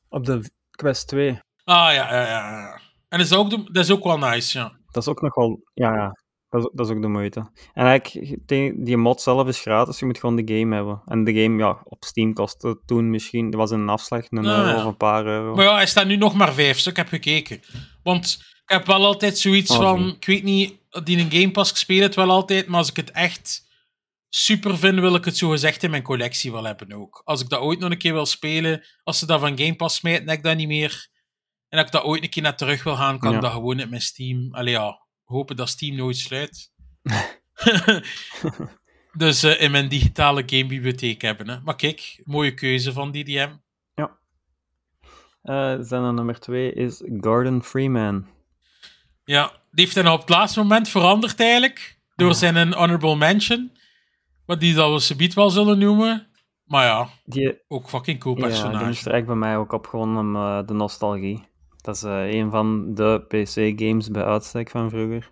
op de Quest 2. Ah, ja, ja, ja. ja. En dat is, ook, dat is ook wel nice, ja. Dat is ook nog wel... Ja, ja. Dat is, dat is ook de moeite. En eigenlijk, die, mod zelf is gratis, je moet gewoon de game hebben. En de game, ja, op Steam kostte toen misschien... Dat was een afslag, een Ah, euro ja. of een paar euro. Maar ja, hij staat nu nog maar vijf, zo ik heb gekeken. Want ik heb wel altijd zoiets Oh, van, ik weet niet, die een Game Pass gespeeld het wel altijd, maar als ik het echt super vind, wil ik het zo gezegd in mijn collectie wel hebben ook. Als ik dat ooit nog een keer wil spelen, als ze dat van Game Pass smijten, dat ik dat niet meer... En dat ik dat ooit een keer naar terug wil gaan, kan Ja. ik dat gewoon in mijn Steam... Allee ja, hopen dat Steam nooit sluit. dus eh, in mijn digitale gamebibliotheek hebben. Hè. Maar kijk, mooie keuze van DDM. Eh, zijn nummer 2 is Gordon Freeman. Ja, die heeft nou op het laatste moment veranderd eigenlijk. Door zijn een honorable mention. Wat die dat we subiet wel zullen noemen. Maar ja, Die, ook fucking cool ja, die personage. is er echt bij mij ook op, gewoon om eh, de nostalgie. Dat is eh, een van de PC-games bij uitstek van vroeger.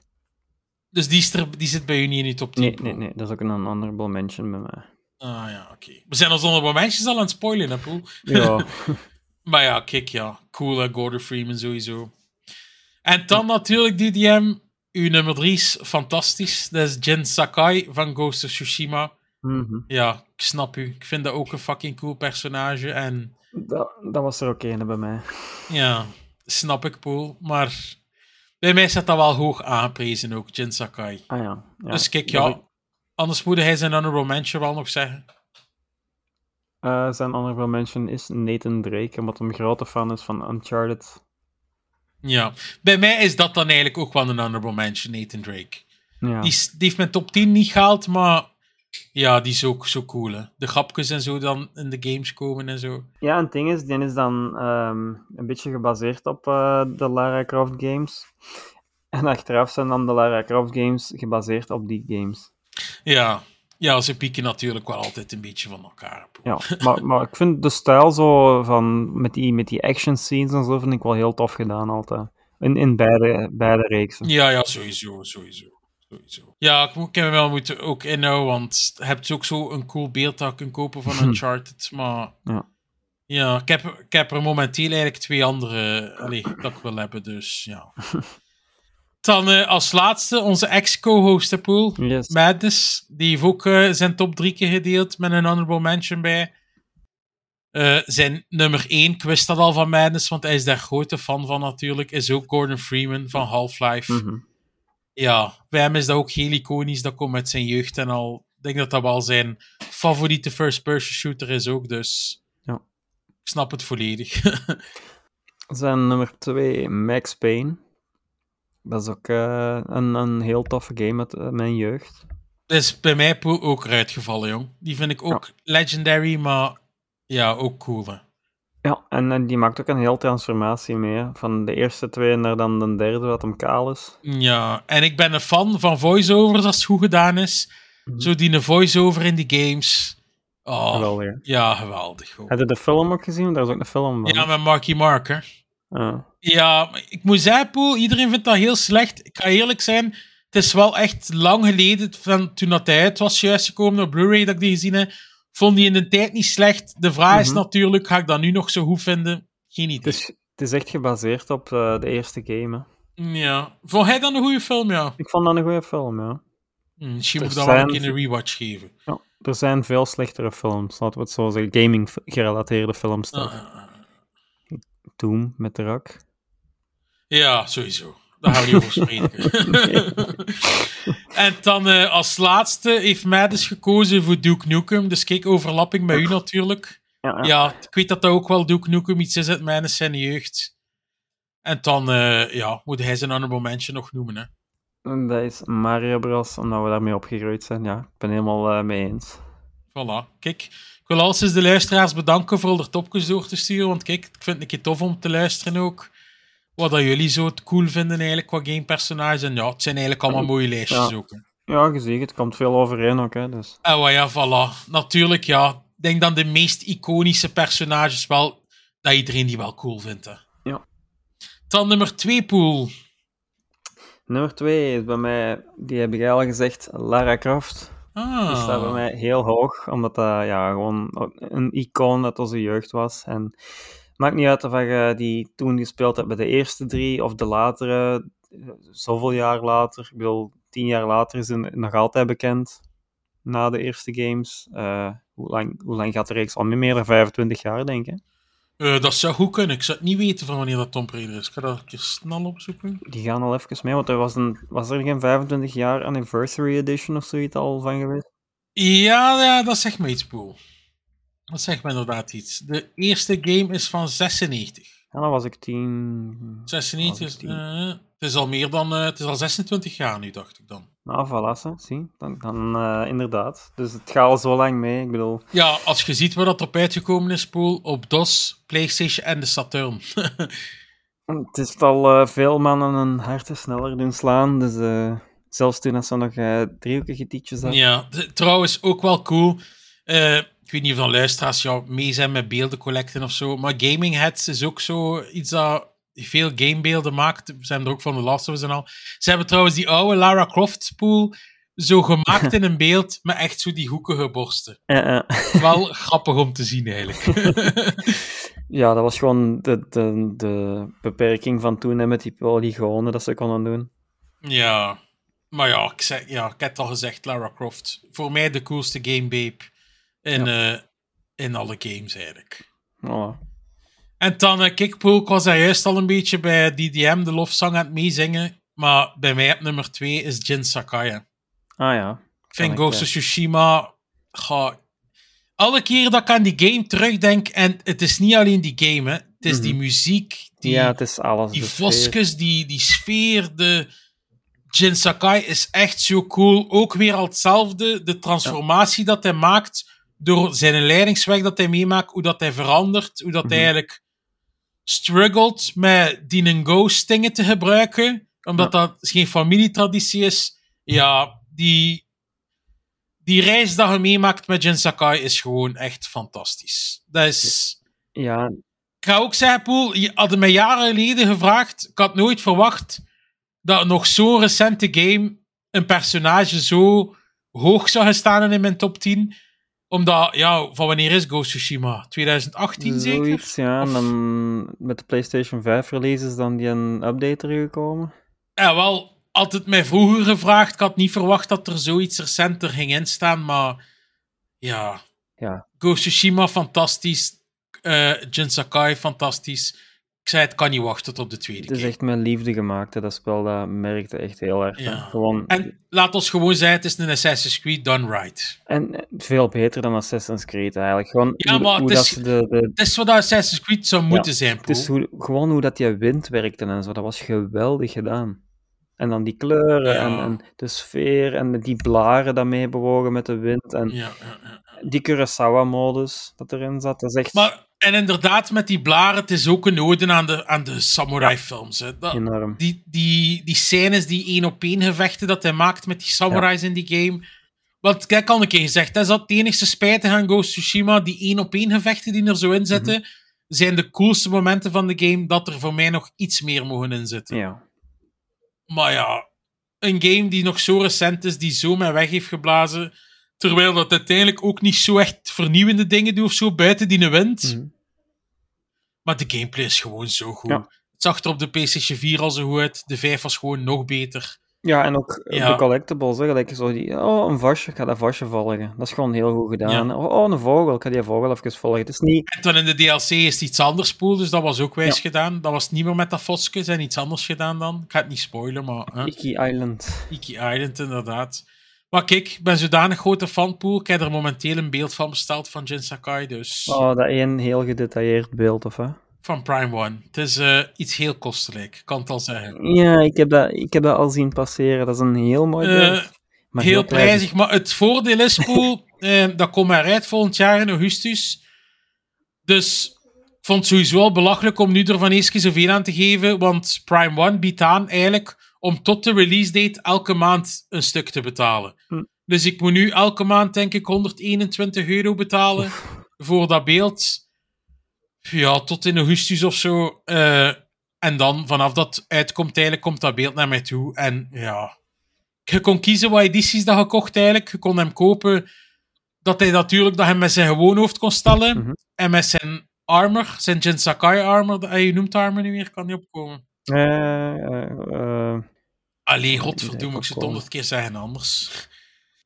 Dus die, is er, die zit bij u niet in die top 10. Nee, nee, nee, dat is ook een honorable mention bij mij. Ah ja, oké. We zijn ons honorable mentions al aan het spoilen, hè, Poel? Ja, Maar ja, kijk, ja. Cool, hè, Gordon Freeman sowieso. En dan natuurlijk DDM. Uw nummer 3 is fantastisch. Dat is Jin Sakai van Ghost of Tsushima. mhm. Ja, ik snap u. Ik vind dat ook een fucking cool personage. En dat, dat was er ook een bij mij. Ja, snap ik, Poel. Maar bij mij staat dat wel hoog aangeprezen ook, Jin Sakai. Ah ja. ja. dus kijk, ja, ik- anders moet hij zijn honorable mention wel nog zeggen. eh, zijn honorable mention is Nathan Drake, omdat hij een grote fan is van Uncharted. Ja, bij mij is dat dan eigenlijk ook wel een honorable mention, Nathan Drake. Ja. Die, die heeft mijn top 10 niet gehaald, maar ja, die is ook zo cool, hè. De grapjes en zo dan in de games komen en zo. Ja, en het ding is, die is dan ehm, een beetje gebaseerd op eh, de Lara Croft games. En achteraf zijn dan de Lara Croft games gebaseerd op die games. Ja, ja ze pieken natuurlijk wel altijd een beetje van elkaar. Ja, maar, maar ik vind de stijl zo van, met die, met die action scenes en zo, vind ik wel heel tof gedaan altijd. In, in beide, beide reeksen. Ja, ja, sowieso, sowieso. Sowieso. Ja, ik, hem wel moeten ook inhouden, want je hebt ook zo een cool beeld dat ik kan kopen van Uncharted, maar... Ja. Ja, ik heb, ik heb er momenteel eigenlijk twee andere allee, dat ik wil hebben, dus ja. Dan eh, als laatste onze ex-co-host, hè, Poel. Yes. Madness, die heeft ook eh, zijn top drie keer gedeeld met een honorable mention bij. Eh, zijn nummer 1, ik wist dat al van Madness, want hij is daar grote fan van natuurlijk, is ook Gordon Freeman van Half-Life. Mhm. Ja, bij hem is dat ook heel iconisch, dat komt met zijn jeugd en al. Ik denk dat dat wel zijn favoriete first-person shooter is ook, dus Ja. ik snap het volledig. Zijn nummer 2, Max Payne. Dat is ook eh, een, een heel toffe game uit eh, mijn jeugd. Dat is bij mij ook eruit gevallen, jong. Die vind ik ook legendary, maar ja, ook cool. Hè. Ja, en, en die maakt ook een heel transformatie mee. hè. Van de eerste twee naar dan de derde, wat hem kaal is. Ja, en ik ben een fan van voice-overs als het goed gedaan is. Mhm. Zo die een voice-over in die games. Oh, Geweldig. hè. ja, geweldig. Gewoon. Heb je de film ook gezien? Daar is ook een film van. Ja, met Marky Mark, hè. Ah. Ja, ik moet zeggen, Poel, iedereen vindt dat heel slecht. Ik ga eerlijk zijn, het is wel echt lang geleden, van toen dat hij uit was juist gekomen op Blu-ray dat ik die gezien heb. Vond die in de tijd niet slecht. De vraag is Mhm. natuurlijk, ga ik dat nu nog zo goed vinden? Geen idee. Het, is, het is echt gebaseerd op eh, de eerste game. Hè. Ja. Vond hij dan een goede film, ja? Ik vond dat een goede film, ja. Hm, misschien moet ik dat wel een keer een rewatch geven. ja. Er zijn veel slechtere films, laten we het zo zeggen. Gaming-gerelateerde films. Ah. Doom met de rak. Ja, sowieso. Daar gaan we niet over spreken. en dan eh, als laatste heeft Maddes gekozen voor Duke Nukem. Dus kijk, overlapping met u natuurlijk. Ja, ik weet dat dat ook wel Duke Nukem iets is uit mijn zijn jeugd. En dan eh, ja, moet hij zijn honorable mention nog noemen. Hè. En dat is Mario Bros, omdat we daarmee opgegroeid zijn. Ja, ik ben helemaal eh, mee eens. Voilà. Kijk, ik wil alles de luisteraars bedanken voor er topjes door te sturen. Want kijk, ik vind het een keer tof om te luisteren ook. Wat dat jullie zo het cool vinden eigenlijk qua gamepersonages. En ja, het zijn eigenlijk allemaal mooie lijstjes Ja. ook. Hè. Ja, je ziet, het komt veel overeen ook. Hè, dus. En wat ja, voilà. Natuurlijk, ja. Ik denk dan de meest iconische personages wel, dat iedereen die wel cool vindt. Hè. Ja. Dan nummer 2 pool. Nummer twee is bij mij, die heb ik al gezegd, Lara Croft. Ah. Die staat bij mij heel hoog, omdat dat ja, gewoon een icoon uit onze jeugd was. En maakt niet uit of je die toen gespeeld hebt bij de eerste drie of de latere, eh, zoveel jaar later. Ik bedoel, tien jaar later is ze nog altijd bekend, na de eerste games. Eh, hoe, lang, hoe lang gaat de reeks al? Meer dan 25 jaar, denk ik. Eh, dat zou goed kunnen. Ik zou het niet weten van wanneer dat Tomb Raider is. Ik ga dat een keer snel opzoeken. Die gaan al even mee, want er was, een, was er geen 25 jaar anniversary edition of zoiets al van geweest? Ja, ja dat zegt me iets, Poel. Dat zegt me inderdaad iets. De eerste game is van 96. Ja, dan was ik tien... 96 Was is, ik tien. eh, het is al meer dan... eh, het is al 26 jaar nu, dacht ik dan. Nou, voilà, zie. Dan, dan eh, inderdaad. Dus het gaat al zo lang mee. Ik bedoel, Ja, als je ziet waar dat op uitgekomen is, Poel, op DOS, PlayStation en de Saturn. het is al veel mannen een harten sneller doen slaan. Dus zelfs toen als ze nog eh driehoekige tietjes hadden. ja, trouwens ook wel cool. Ik weet niet of dan luisteraars ja, mee zijn met beelden collecten of zo, maar Gaming Heads is ook zo iets dat veel gamebeelden maakt. Ze hebben er ook van de Last of Us en al. Ze hebben trouwens die oude Lara Croft pool zo gemaakt in een beeld met echt zo die hoekige borsten. Wel grappig om te zien eigenlijk. ja, dat was gewoon de, de, de beperking van toen hè, met die polygonen dat ze konden doen. ja, maar ja ik, zeg, ja, ik heb het al gezegd, Lara Croft. Voor mij de coolste gamebabe in, eh, in alle games eigenlijk. En dan uh, Kickpool, ik was daar juist al een beetje bij DDM, de lofzang aan het meezingen. Maar bij mij op nummer 2 is Jin Sakai. Ah ja. Ik vind Ghost eh, of Tsushima... ga- alle keer dat ik aan die game terugdenk, en het is niet alleen die game, hè, het is die Mhm. muziek, die, ja, het is alles. die vosjes, die, die sfeer, de... Jin Sakai is echt zo cool. Ook weer al hetzelfde, de transformatie dat hij maakt door zijn leidingsweg dat hij meemaakt, hoe dat hij verandert, hoe dat hij Mhm. eigenlijk struggelt met die dingen te gebruiken, omdat dat geen familietraditie is. Ja, die, die reis dat je meemaakt met Jin Sakai is gewoon echt fantastisch. Dat is... Ja, Ik ga ook zeggen, Poel, je had mij jaren geleden gevraagd. Ik had nooit verwacht dat nog zo'n recente game een personage zo hoog zou gaan staan in mijn top 10. Omdat, ja, van wanneer is Ghost Tsushima? 2018 zeker? zoiets, ja. Of- En dan met de PlayStation 5 release is dan die een update er gekomen. Ja, wel, had het mij vroeger gevraagd. Ik had niet verwacht dat er zoiets recenter ging instaan, maar ja. Ja. Ghost Tsushima, fantastisch. Eh Jin Sakai, fantastisch. Ik zei, het kan niet wachten tot op de tweede Het is keer. echt met liefde gemaakt, hè. dat spel. Dat merkte echt heel erg. Ja. Gewoon, En laat ons gewoon zeggen, het is een Assassin's Creed done right. en veel beter dan Assassin's Creed eigenlijk. Gewoon Ja, hoe, maar hoe het dat is- ze de, de, Het is wat Assassin's Creed zou moeten zijn, het is hoe, gewoon hoe dat je wind werkte en zo. Dat was geweldig gedaan. En dan die kleuren Ja. en, en de sfeer en die blaren dat mee bewogen met de wind. En Ja, ja, ja. die Kurosawa-modus dat erin zat. Dat is echt Maar, en inderdaad, met die blaren, het is ook een ode aan de, aan de samurai-films. hè. Dat- enorm. die, die, die scènes, die één op één gevechten dat hij maakt met die samurais in die game. Want kijk, al een keer gezegd, dat is dat het enigste spijtig aan Ghost Tsushima, die één op één gevechten die er zo in zitten. zijn de coolste momenten van de game dat er voor mij nog iets meer mogen inzitten. Ja. Maar ja, een game die nog zo recent is, die zo mij weg heeft geblazen, terwijl dat uiteindelijk ook niet zo echt vernieuwende dingen doet of zo, buiten die wind. Mhm. Maar de gameplay is gewoon zo goed. Ja. Het zag er op de PlayStation 4 al zo goed uit. De 5 was gewoon nog beter. Ja, en ook Ja. de collectibles, hè, gelijk zo die, oh, een vosje, ik ga dat vosje volgen. Dat is gewoon heel goed gedaan. Ja. Oh, een vogel, ik ga die vogel even volgen. Het is niet, En toen in de DLC is het iets anders pool, dus dat was ook wijs gedaan. Dat was niet meer met dat vosje, zijn iets anders gedaan dan. Ik ga het niet spoilen, maar... Hè? Iki Island. Iki Island, inderdaad. Maar kijk, ik ben zodanig grote fanpool. Ik heb er momenteel een beeld van besteld van Jin Sakai, dus... Oh, dat één heel gedetailleerd beeld, of hè? Van Prime One. Het is eh, iets heel kostelijk, kan het al zeggen. Ja, ik heb, dat, ik heb dat al zien passeren. Dat is een heel mooi Eh, beeld. Maar heel prijzig, maar het voordeel is, Poel, eh, dat komt maar uit volgend jaar in augustus. Dus ik vond het sowieso al belachelijk om nu er van eens keer zoveel aan te geven, want Prime One biedt aan eigenlijk om tot de release date elke maand een stuk te betalen. Hm. Dus ik moet nu elke maand denk ik 121 euro betalen voor dat beeld. Ja, tot in augustus of zo. Eh, en dan, vanaf dat uitkomt, eigenlijk komt dat beeld naar mij toe. En ja, je kon kiezen wat edities dat je kocht eigenlijk. Je kon hem kopen dat hij natuurlijk dat hij met zijn gewoon hoofd kon stellen. Mhm. En met zijn armor, zijn Jin Sakai armor, dat- je noemt armor niet meer, kan niet opkomen. Eh, eh, eh, Allee, godverdomme, ik zit honderd keer zeggen anders.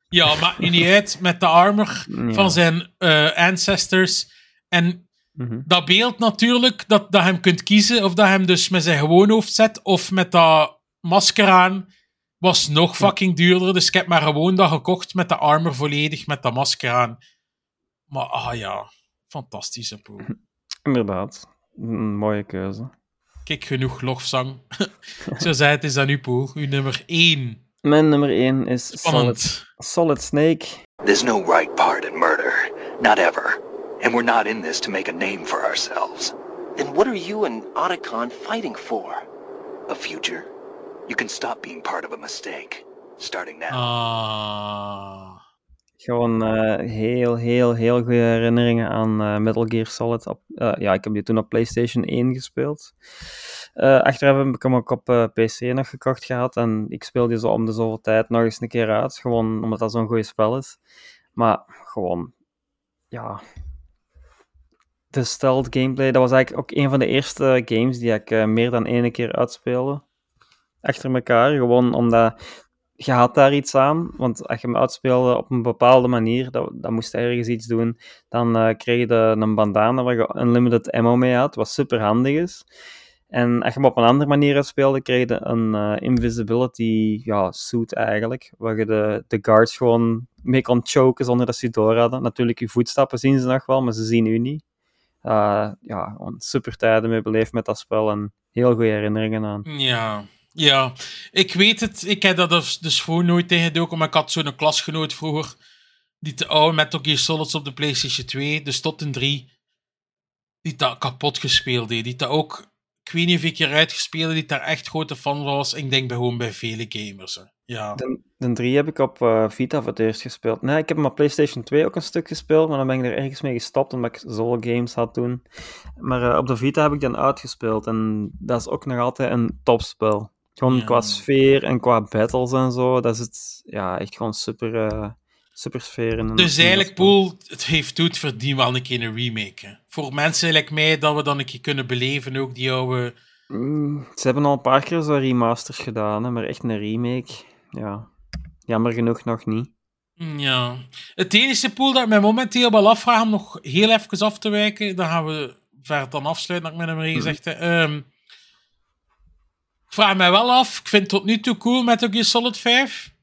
Ja, maakt nu niet uit met de armor ja. van zijn eh, ancestors. En mhm. dat beeld natuurlijk, dat, dat je hem kunt kiezen of dat hem dus met zijn gewoon hoofd zet of met dat masker aan, was nog fucking duurder. Dus ik heb maar gewoon dat gekocht met de armor volledig, met dat masker aan. Maar ah ja, fantastische pool. Inderdaad. Een mooie keuze. Kijk, genoeg lofzang. Zo zei het, is dat nu pool. Uw nummer 1. Mijn nummer 1 is Solid, Spannend. Solid Snake. There's no right part in murder. Not ever. And we're not in this to make a name for ourselves. Then what are you and Otacon fighting for? A future? You can stop being part of a mistake. Starting now. Ah. Gewoon eh, heel, heel, heel goede herinneringen aan eh, Metal Gear Solid. Eh, ja, ik heb die toen op PlayStation 1 gespeeld. Achteraf heb ik hem ook op PC nog gekocht gehad. En ik speel die zo om de zoveel tijd nog eens een keer uit. Gewoon omdat dat zo'n goed spel is. Maar gewoon, ja. De stealth gameplay, dat was eigenlijk ook een van de eerste games die ik meer dan één keer uitspeelde. Achter elkaar. Gewoon omdat je had daar iets aan, want als je hem uitspeelde op een bepaalde manier, dat, moest ergens iets doen, dan eh, kreeg je een bandana waar je unlimited ammo mee had, wat super handig is. En als je hem op een andere manier uitspeelde, kreeg je een eh, invisibility ja, suit eigenlijk, waar je de, de guards gewoon mee kon choken zonder dat ze je door hadden. Natuurlijk, je voetstappen zien ze nog wel, maar ze zien u niet. Eh, ja, super tijden mee beleefd met dat spel en heel goede herinneringen aan. Ja, ja. Ik weet het. Ik heb dat dus, dus voor nooit tegengedoken, maar ik had zo'n klasgenoot vroeger die te oude Metal Gear Solids op de PlayStation 2, dus tot een 3, die dat kapot gespeeld. Die dat ook, ik weet niet of ik keer uitgespeeld die daar echt grote fan was. Ik denk bij, gewoon bij vele gamers. Ja. De, de 3 heb ik op eh, Vita voor het eerst gespeeld. Nee, ik heb hem op PlayStation 2 ook een stuk gespeeld, maar dan ben ik er ergens mee gestopt omdat ik zoveel games had toen. Maar eh, op de Vita heb ik dan uitgespeeld en dat is ook nog altijd een topspel. Gewoon Ja. qua sfeer en qua battles en zo, dat is het ja, echt gewoon super, eh, super sfeer in Dus in eigenlijk. Poel, het heeft doet verdient wel een keer een remake. hè. Voor mensen like mij, dat we dan een keer kunnen beleven, ook die oude... Mm, ze hebben al een paar keer zo remasters gedaan, hè, maar echt een remake, ja, jammer genoeg nog niet. Ja. Het enige pool dat ik mij momenteel wel afvraag om nog heel even af te wijken, dan gaan we ver dan afsluiten, dat ik met hem gezegd. Ehm, ik vraag mij wel af, ik vind het tot nu toe cool met Gear Solid 5,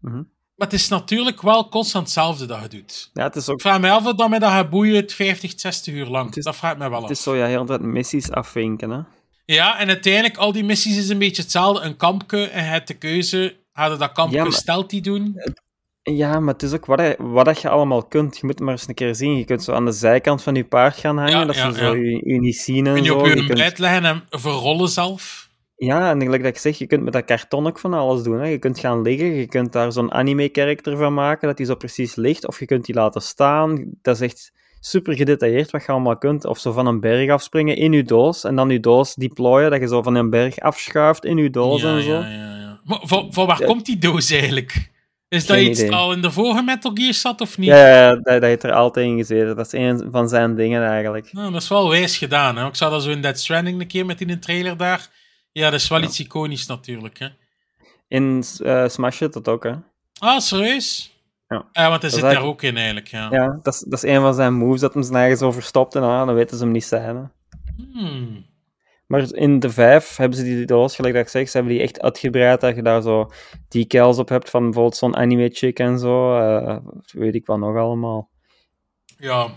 Mhm. maar het is natuurlijk wel constant hetzelfde dat je doet. Ja, het is ook Ik vraag mij af of dat mij dat gaat boeien 50, 60 uur lang. Het is- dat vraag ik mij wel af. Het is zo ja, heel tijd missies afvinken, hè. Ja, en uiteindelijk, al die missies is een beetje hetzelfde. Een kampje en je hebt de keuze, je dat kampje Ja, maar- stealthy doen? Ja, maar het is ook wat, je- wat dat je allemaal kunt. Je moet het maar eens een keer zien. Je kunt zo aan de zijkant van je paard gaan hangen, Ja, dat ja, ze zo je, je niet zien en Kun je zo. op Je je kunt- leggen en verrollen zelf? Ja, en gelijk dat ik zeg, je kunt met dat karton ook van alles doen. Hè. Je kunt gaan liggen, je kunt daar zo'n anime-character van maken, dat die zo precies ligt. Of je kunt die laten staan. Dat is echt super gedetailleerd wat je allemaal kunt. Of zo van een berg afspringen in je doos en dan je doos deployen, dat je zo van een berg afschuift in je doos ja, en zo. ja, ja, ja. Maar van, van waar Ja. komt die doos eigenlijk? Is dat iets idee. al in de vorige Metal Gear zat of niet? Ja, ja, dat, dat heeft er altijd in gezeten. Dat is een van zijn dingen eigenlijk. Nou, dat is wel wijs gedaan. Hè? Ik zag dat zo in Dead Stranding een keer met in een trailer daar. Ja, dat is wel iets iconisch natuurlijk. Hè? In eh, Smash dat ook, hè. Ah, serieus? Ja. Ja, want hij zit daar ook in eigenlijk. Ja. Ja, dat is, dat is een van zijn moves, dat hem zijn eigen zo verstopt en ah, dan weten ze hem niet zijn. Hè. Hmm. Maar in de vijf hebben ze die doos, gelijk dat ik zeg, ze hebben die echt uitgebreid, dat je daar zo decals op hebt van bijvoorbeeld zo'n anime chick en zo. eh, weet ik wat nog allemaal. Ja, er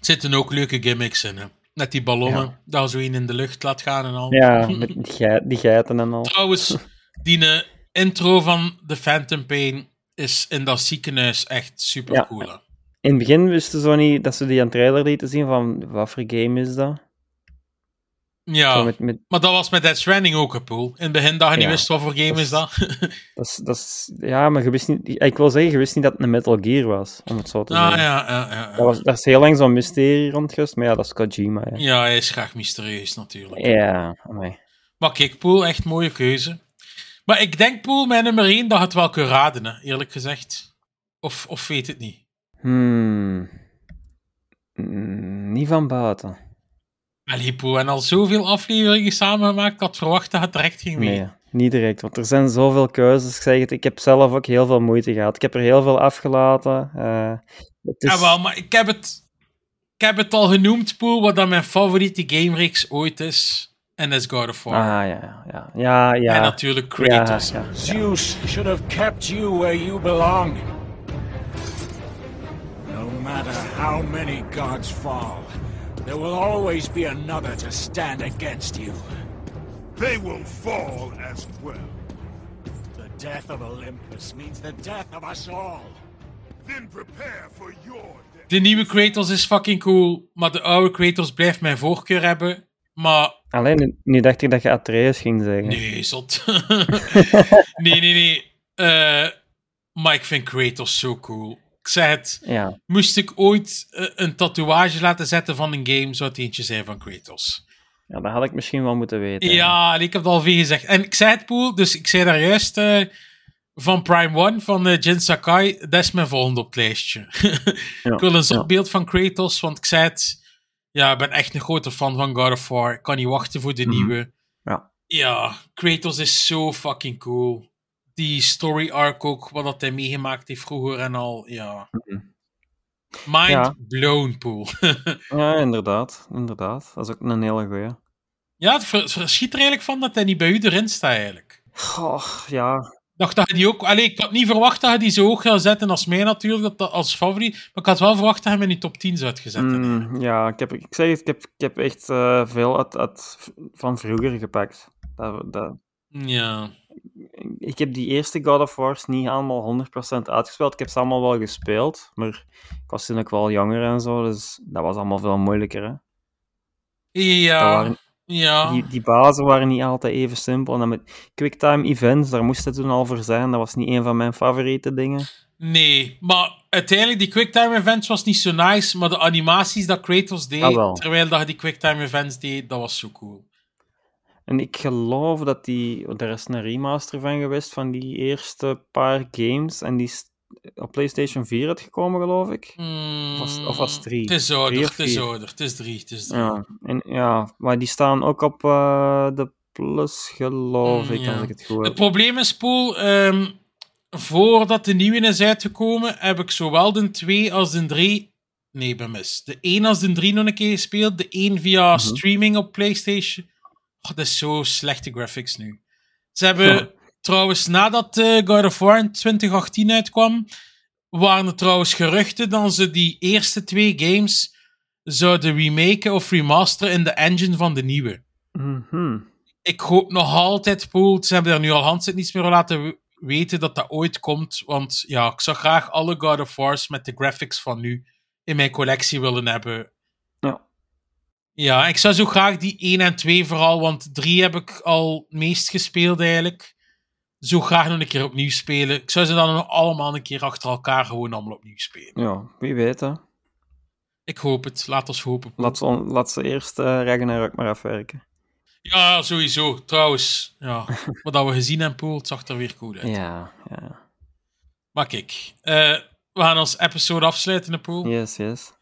zitten ook leuke gimmicks in. Hè? Net die ballonnen, Ja. dat zo in de lucht laat gaan en al. Ja, met die, gei- die geiten en al. Trouwens, die eh, intro van The Phantom Pain is in dat ziekenhuis echt super Ja. cool. hè. In het begin wisten ze niet dat ze die aan trailer lieten zien van wat voor game is dat? Ja, Zo met, met, maar dat was met Dead Stranding ook een pool. In het begin dat je niet Ja. wist wat voor game is dat. dat is, dat is, ja, maar je wist niet, ik wil zeggen, je wist niet dat het een Metal Gear was, om het zo te ah, zeggen. ja, ja, ja, Dat, was, dat is heel lang zo'n mysterie rond geweest, maar ja, dat is Kojima. Ja, Ja, hij is graag mysterieus natuurlijk. ja amai. Maar kijk, Poel, echt mooie keuze. Maar ik denk, Poel, mijn nummer 1, dat het wel kunt raden, hè, eerlijk gezegd. Of, of weet het niet. Hmm. Mm, niet van buiten. Allee, Poel, en al zoveel afleveringen samengemaakt, ik had verwacht dat het direct ging mee. Nee, niet direct, want er zijn zoveel keuzes. Ik zeg het, ik heb zelf ook heel veel moeite gehad. Ik heb er heel veel afgelaten. eh, het is... Jawel, maar ik heb het, ik heb het al genoemd, Poel, wat dan mijn favoriete gamereeks ooit is. En dat is God of War. Ah, ja, ja, ja. Ja, ja. En natuurlijk Kratos. Ja, ja. Zeus should have kept you where you belong. No matter how many gods fall, there will always be another to stand against you. They will fall as well. The death of Olympus means the death of us all. Then prepare for your death. De nieuwe Kratos is fucking cool, maar de oude Kratos blijft mijn voorkeur hebben. Maar Alleen, nu- dacht ik dat je Atreus ging zeggen. Nee, zot. nee, nee, nee. Eh, maar ik vind Kratos zo cool. Ik zeg het, Ja, moest ik ooit eh, een tatoeage laten zetten van een game, zou het eentje zijn van Kratos. ja, dat had ik misschien wel moeten weten. Ja, ik heb het al veel gezegd. En ik zei het, Poel, dus ik zei daar juist eh, van Prime One, van eh, Jin Sakai, dat is mijn volgende op het lijstje. Ja, ik wil een ja. beeld van Kratos, want ik zei het, ja, ik ben echt een grote fan van God of War. Ik kan niet wachten voor de Mhm. nieuwe. Ja. Ja, Kratos is zo fucking cool. Die story arc ook, wat dat hij meegemaakt heeft vroeger en al, ja. Mhm. Mind Ja. blown, Poel. Ja, inderdaad. Inderdaad. Dat is ook een hele goeie. ja, het, ver- het verschiet er eigenlijk van dat hij niet bij u erin staat, eigenlijk. Goh, ja. Dacht dat je die ook... Allee, ik had niet verwacht dat je die zo hoog zou zetten als mij natuurlijk, dat, dat als favoriet. Maar ik had wel verwacht dat je hem in die top 10 zou hebben. Mm, ja, ik, heb, ik zeg het, ik heb, ik heb echt eh, veel uit, uit, van vroeger gepakt. Dat, dat, Ja. Ik heb die eerste God of War's niet allemaal 100% uitgespeeld. Ik heb ze allemaal wel gespeeld, maar ik was toen ook wel jonger en zo, dus dat was allemaal veel moeilijker. Hè? Ja. Waren- ja. Die, die bazen waren niet altijd even simpel. En dan met quicktime events, daar moest het toen al voor zijn. Dat was niet een van mijn favoriete dingen. Nee, maar uiteindelijk, die quicktime events was niet zo nice, maar de animaties dat Kratos deed, Ah, terwijl dat je die quicktime events deed, dat was zo cool. En ik geloof dat die... want Er is een remaster van geweest van die eerste paar games. En die is op PlayStation 4 uitgekomen, geloof ik. Mm, was- of was het drie? Het is ouder, het is ouder. Het is drie, het is drie. Ja, en, ja, maar die staan ook op eh, de Plus, geloof Mm, ik, ja. als ik het goed Het probleem is, Poel, ehm, voordat de nieuwe is uitgekomen, heb ik zowel de 2 als de 3. Nee, ben mis. De 1 als de 3 nog een keer gespeeld. De 1 via Mhm. streaming op PlayStation. Oh, dat is zo slechte graphics nu. Ze hebben trouwens, nadat eh, God of War in 2018 uitkwam, waren er trouwens geruchten dat ze die eerste twee games zouden remaken of remasteren in de engine van de nieuwe Mhm. ik hoop nog altijd, Poel, ze hebben er nu al handzet niets meer laten weten dat dat ooit komt. Want ja, ik zou graag alle God of Wars met de graphics van nu in mijn collectie willen hebben. Ja. Ik zou zo graag die 1 en 2 vooral, want 3 heb ik al meest gespeeld eigenlijk. Zo graag nog een keer opnieuw spelen. Ik zou ze dan nog allemaal een keer achter elkaar gewoon allemaal opnieuw spelen. Ja, wie weet, hè. Ik hoop het. Laat ons hopen. Laat ze, laat ze eerst eh Ragnarok maar afwerken. Ja, sowieso. Trouwens, ja, wat we gezien hebben, Poel, het zag er weer cool uit. Ja, ja. Maar kijk, eh, we gaan ons episode afsluiten, Poel. Yes, yes.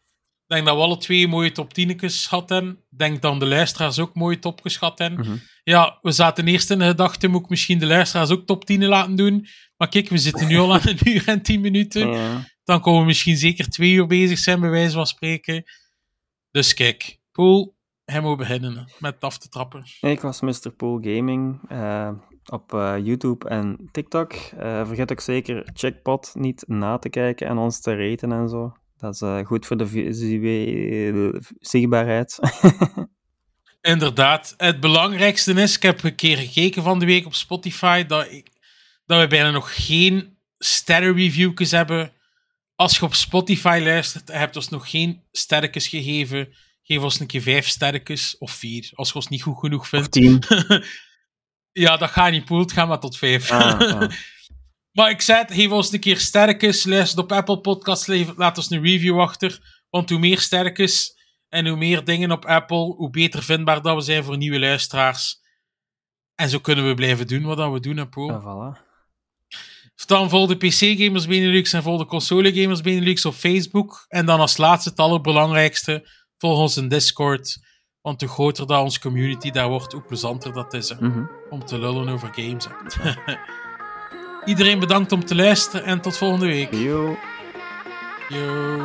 Ik denk dat we alle twee mooie top 10 gehad hebben. Ik denk dat de luisteraars ook mooie top geschat hebben. Mhm. Ja, we zaten eerst in de gedachte, moet ik misschien de luisteraars ook top 10 laten doen. Maar kijk, we zitten nu al aan een uur en 10 minuten. Ja. Dan komen we misschien zeker twee uur bezig zijn, bij wijze van spreken. Dus kijk, Poel, hij moet beginnen met af te trappen. Ik was Mr. Pool Gaming eh, op eh, YouTube en TikTok. Eh, vergeet ook zeker Checkpot niet na te kijken en ons te raten en zo. Dat is eh, goed voor de visuele zichtbaarheid. Inderdaad. Het belangrijkste is, ik heb een keer gekeken van de week op Spotify, dat, ik, dat we bijna nog geen sterrenreviewjes hebben. Als je op Spotify luistert en hebt ons nog geen sterretjes gegeven, geef ons een keer vijf sterretjes, of vier, als je ons niet goed genoeg Of vindt. tien. ja, dat gaat niet poelt, ga maar tot vijf. Ah, ah. Maar ik zei het, geef ons een keer sterretjes, luister op Apple Podcasts, laat ons een review achter. Want hoe meer sterretjes en hoe meer dingen op Apple, hoe beter vindbaar dat we zijn voor nieuwe luisteraars. En zo kunnen we blijven doen wat we doen, hè. Ah, voilà. Dan volg de PC-gamers Benelux en volg de console-gamers Benelux op Facebook. En dan als laatste, het allerbelangrijkste, volg ons in Discord. Want hoe groter dat onze community daar wordt, hoe plezanter dat is. Hè, Mhm. om te lullen over games. Iedereen bedankt om te luisteren en tot volgende week. Yo. Yo.